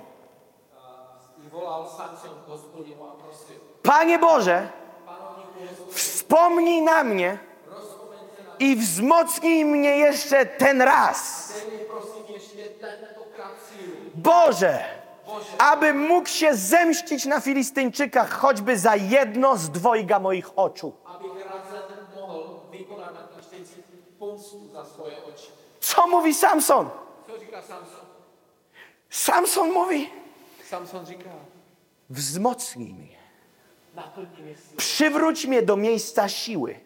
Panie Boże, wspomnij na mnie i wzmocnij mnie jeszcze ten raz. Boże, abym mógł się zemścić na Filistyńczykach choćby za jedno z dwojga moich oczu. Co mówi Samson? Samson? Mówi, wzmocnij mnie, przywróć mnie do miejsca siły.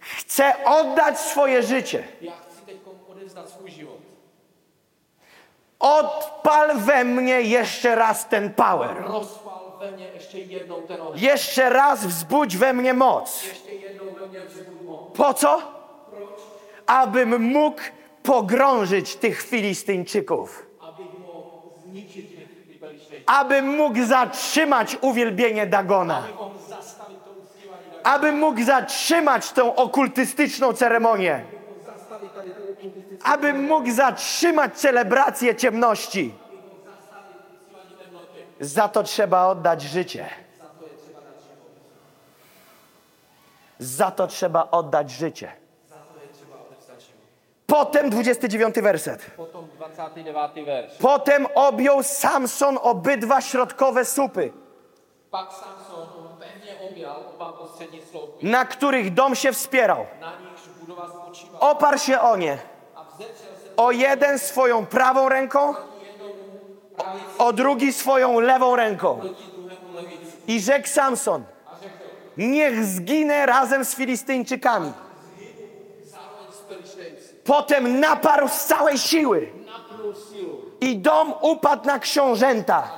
Chcę oddać swoje życie. Odpal we mnie jeszcze raz ten power. Jeszcze raz wzbudź we mnie moc. Po co? Abym mógł pogrążyć tych Filistyńczyków. Abym mógł zatrzymać uwielbienie Dagona. Abym mógł zatrzymać tą okultystyczną ceremonię. Abym mógł zatrzymać celebrację ciemności. Za to trzeba oddać życie. Za to trzeba oddać życie. Potem 29 werset. Potom 29. verš. Potem objął Samson obydwa środkowe słupy, Pak Samson pevně objal oba postřední sloupy, na których dom się wspierał. na nichž budova spočívala. Oparł się o nie. A vzepřel se O jeden swoją prawą ręką, o drugi swoją lewą ręką. I rzekł Samson, niech zginę razem z Filistyńczykami. Potem naparł z całej siły i dom upadł na książęta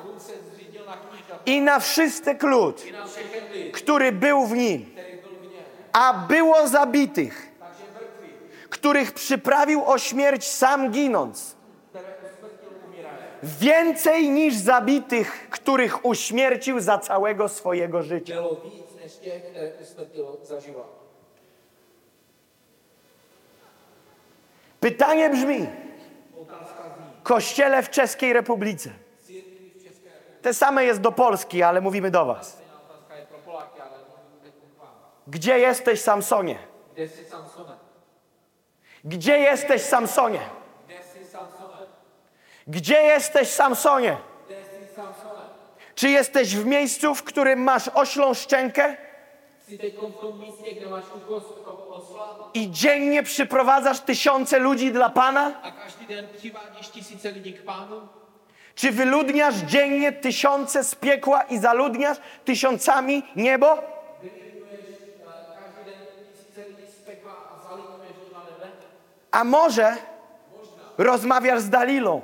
i na wszystek lud, który był w nim. A było zabitych, których przyprawił o śmierć sam ginąc. Więcej niż zabitych, których uśmiercił za całego swojego życia. Bylo víc než těch, které usmrtil zaživa. Pytanie brzmi: Otázka zní, Kościele w Czeskiej Republice. církví v České republice, Te same jest do Polski, ale mówimy do Was. stejná otázka je pro Poláky, ale mluvím teď k vám. Gdzie jesteś, Samsonie? Kde jsi Samsone? Gdzie jesteś, Samsonie? Gdzie jesteś, Samsonie? Czy jesteś w miejscu, w którym masz oślą szczękę i dziennie przyprowadzasz tysiące ludzi dla Pana? Czy wyludniasz dziennie tysiące z piekła i zaludniasz tysiącami niebo? A może rozmawiasz z Dalilą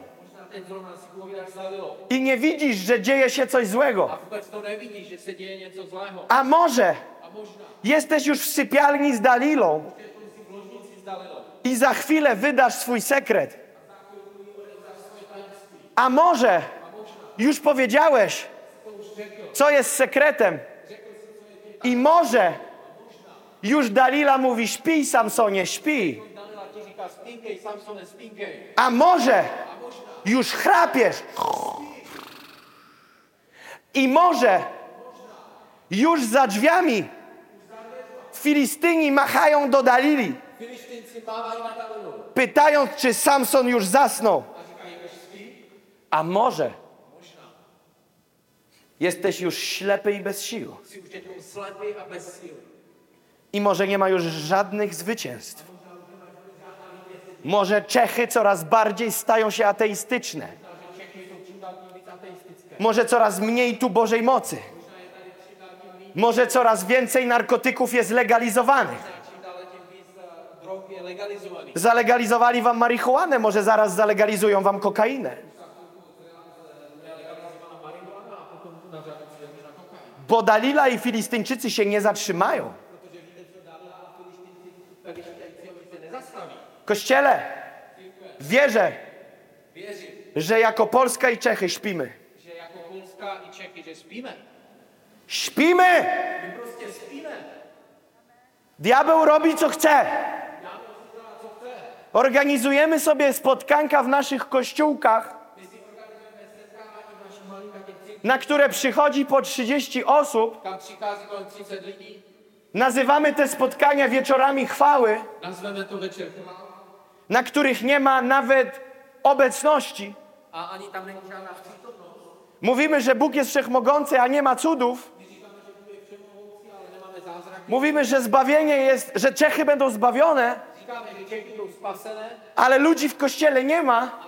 I nie widzisz, że dzieje się coś złego. a może? Jesteś już w sypialni z Dalilą. I za chwilę wydasz swój sekret. A może? Już powiedziałeś, co jest sekretem. I może? Już Dalila mówi: Śpij, Samsonie, śpij. A może już chrapiesz. I może już za drzwiami Filistyni machają do Dalili, pytając, czy Samson już zasnął. a może jesteś już ślepy i bez sił. I może nie ma już żadnych zwycięstw. Może Czechy coraz bardziej stają się ateistyczne. Może coraz mniej tu Bożej mocy. Może coraz więcej narkotyków jest legalizowanych. Zalegalizowali wam marihuanę, może zaraz zalegalizują wam kokainę. Bo Dalila i Filistyńczycy się nie zatrzymają. Protože víte, co Dalila a Filištinci, Filištinci se nezastaví. Kościele, wierzę, że jako Polska i Czechy śpimy. že jako Polska i že spíme. Śpimy! My prostě spíme. Diabeł robi co chce. Organizujemy sobie spotkanka w naszych kościółkach, na które przychodzi po 30 osób. kam přichází kolem 30 lidí. Nazywamy te spotkania wieczorami chwały, Nazveme to chvál. Na których nie ma nawet obecności. Mówimy, że Bóg jest wszechmogący, a nie ma cudów. Mówimy, że zbawienie jest, że Czechy będą zbawione, ale ludzi w kościele nie ma.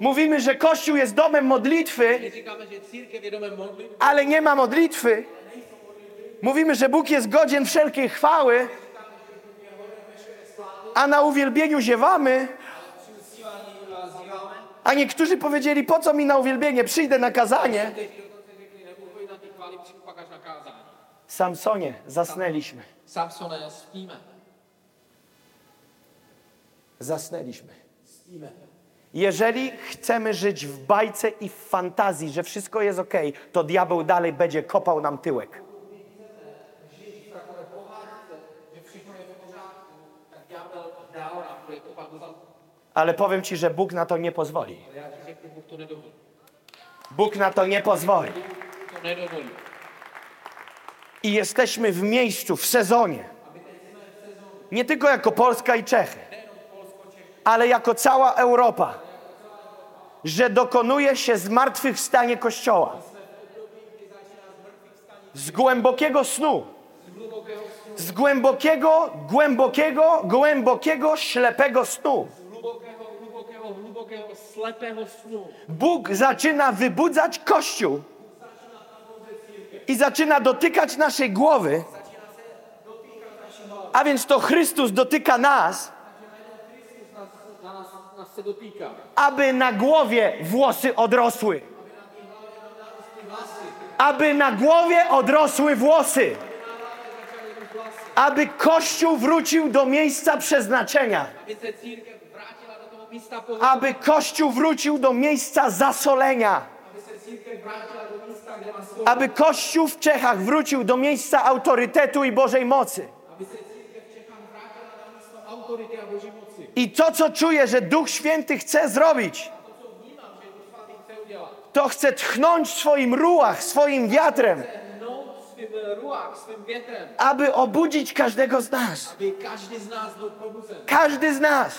Mówimy, że Kościół jest domem modlitwy, ale nie ma modlitwy. Mówimy, że Bóg jest godzien wszelkiej chwały, a na uwielbieniu ziewamy. a niektórzy powiedzieli, po co mi na uwielbienie, przyjdę na kazanie. Samsonie, zasnęliśmy. Samsone, spíme. Zasnęliśmy. Jeżeli chcemy żyć w bajce i w fantazji, że wszystko jest ok, to diabeł dalej będzie kopał nam tyłek. Žít v takové pohádce, že všechno je v pořádku, tak ďábel dál nám bude kopat do zadku. Ale powiem ci, że Bóg na to nie pozwoli. Bóg na to nie pozwoli. I jesteśmy w miejscu, w sezonie. Nie tylko jako Polska i Czechy, ale jako cała Europa, że dokonuje się zmartwychwstanie Kościoła. Z głębokiego snu. Z głębokiego, głębokiego, głębokiego, ślepego snu. Hlubokého, hlubokého, hlubokého, slepého snu. Bóg zaczyna wybudzać Kościół i zaczyna dotykać naszej głowy. A więc to Chrystus dotyka nas, aby na głowie włosy odrosły. Aby na głowie odrosły włosy. aby Kościół wrócił do miejsca przeznaczenia, aby Kościół wrócił do miejsca zasolenia, aby Kościół w Czechach wrócił do miejsca autorytetu i Bożej mocy. I to, co czuję, że Duch Święty chce zrobić, To, chce tchnąć swoim ruach, swoim wiatrem, větrem, aby obudzić każdego z nas. Każdy z nas.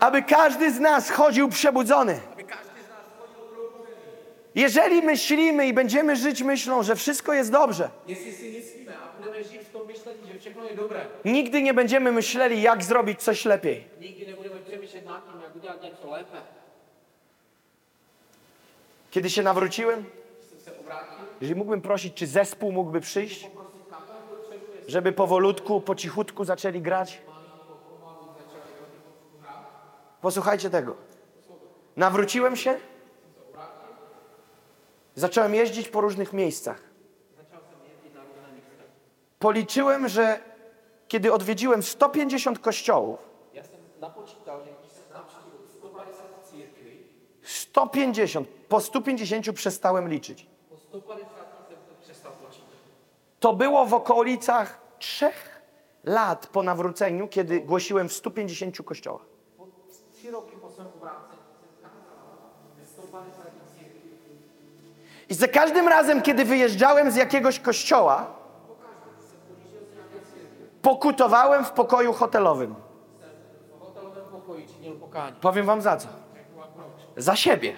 Aby każdy z nas chodził przebudzony. Jeżeli myślimy i będziemy żyć myślą, że wszystko jest dobrze, nigdy nie będziemy myśleli, jak zrobić coś lepiej. Kiedy się nawróciłem, jeżeli mógłbym prosić, czy zespół mógłby przyjść, żeby powolutku, po cichutku zaczęli grać. Posłuchajcie tego. Nawróciłem się, zacząłem jeździć po różnych miejscach. Policzyłem, że kiedy odwiedziłem 150 kościołów, Já jsem napočítal, že když jsem navštívil 150 církví, 150, po 150 przestałem liczyć. po 150 jsem to přestal počítat. To było w okolicach trzech lat po nawróceniu, kiedy głosiłem w 150 kościołach. I za każdym razem, kiedy wyjeżdżałem z jakiegoś kościoła, pokutowałem w pokoju hotelowym. Powiem wam za co. Za siebie.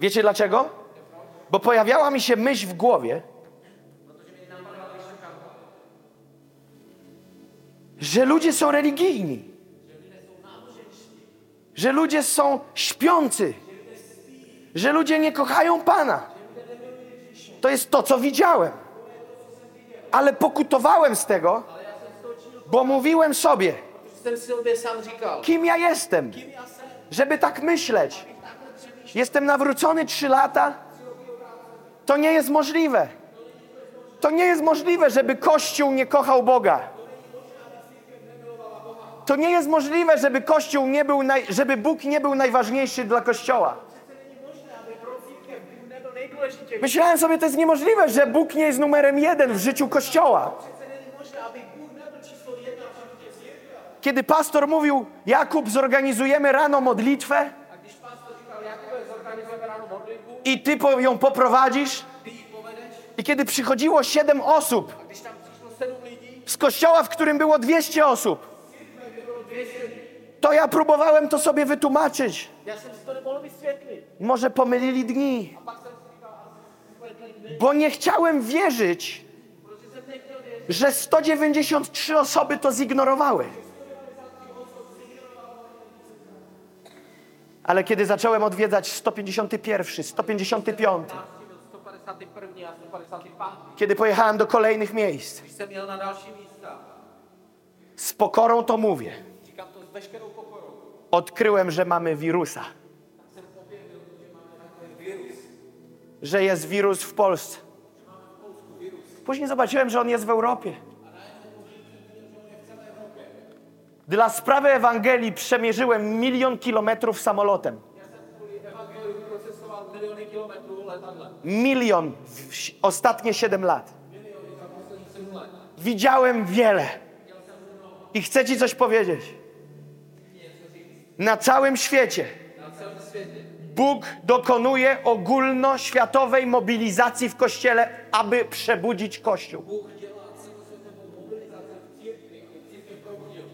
Wiecie dlaczego? Bo pojawiała mi się myśl w głowie, że ludzie są religijni. Że ludzie są śpiący. Że ludzie nie kochają Pana. To jest to, co widziałem. Ale pokutowałem z tego, bo mówiłem sobie, kim ja jestem, żeby tak myśleć. Jestem nawrócony trzy lata. To nie jest możliwe. To nie jest możliwe, żeby Kościół nie kochał Boga. To nie jest możliwe, żeby Kościół nie był, naj... żeby Bóg nie był najważniejszy dla Kościoła. Myślałem sobie, to jest niemożliwe, że Bůg nie jest numerem jeden w życiu Kościoła. Kiedy pastor mówił, Jakub, zorganizujemy rano modlitwę i ty ją poprowadzisz, i kiedy przychodziło siedem osób z kościoła, w którym było 200 osób, bylo 200 lidí, to ja próbowałem to sobie wytłumaczyć. Może pomylili dni, bo nie chciałem wierzyć, że 193 osoby to zignorowały. Ale kiedy zacząłem odwiedzać 151, 155, navštívil 151. a 155. kiedy pojechałem do kolejnych miejsc, z pokorą to mówię, odkryłem, że mamy wirusa, że jest wirus w Polsce. Później zobaczyłem, że on jest w Europie. Dla sprawy Ewangelii przemierzyłem milion kilometrów samolotem. Milion w ostatnie 7 lat. Widziałem wiele. I chcę Ci coś powiedzieć. Na całym świecie Bóg dokonuje ogólnoświatowej mobilizacji w Kościele, aby przebudzić Kościół.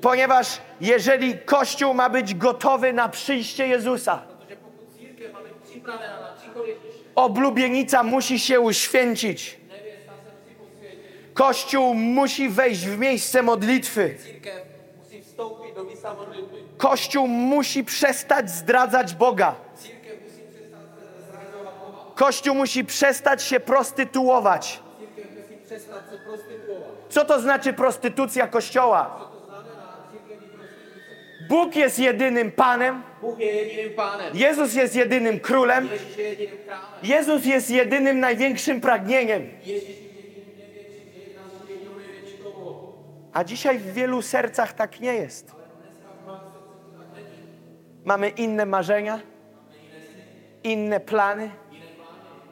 Ponieważ jeżeli Kościół ma być gotowy na przyjście Jezusa, oblubienica musi się uświęcić. Kościół musi wejść w miejsce modlitwy. Kościół musi przestać zdradzać Boga. Kościół musi przestać się prostytuować. Co to znaczy prostytucja Kościoła? Bóg jest jedynym Panem. Jezus jest jedynym Królem. Jezus jest jedynym największym pragnieniem. A dzisiaj w wielu sercach tak nie jest. Mamy inne marzenia, inne plany.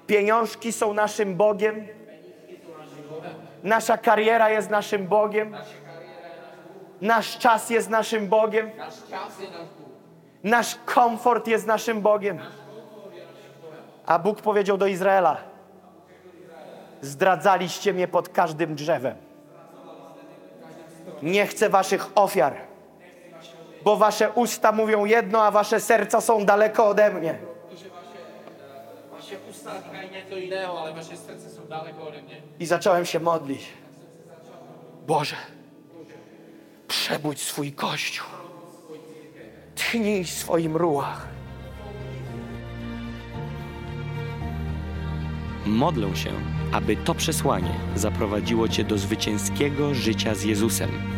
Pieniążki są naszym Bogiem. Nasza kariera jest naszym Bogiem. Nasz czas jest naszym Bogiem. Nasz komfort jest naszym Bogiem. A Bóg powiedział do Izraela: Zdradzaliście mnie pod każdym drzewem. Nie chcę waszych ofiar, bo wasze usta mówią jedno, a wasze serca są daleko ode mnie. I zacząłem się modlić. Boże, przebudź swój kościół. Tchnij w swoim ruach. Modlę się, aby to przesłanie zaprowadziło Cię do zwycięskiego życia z Jezusem.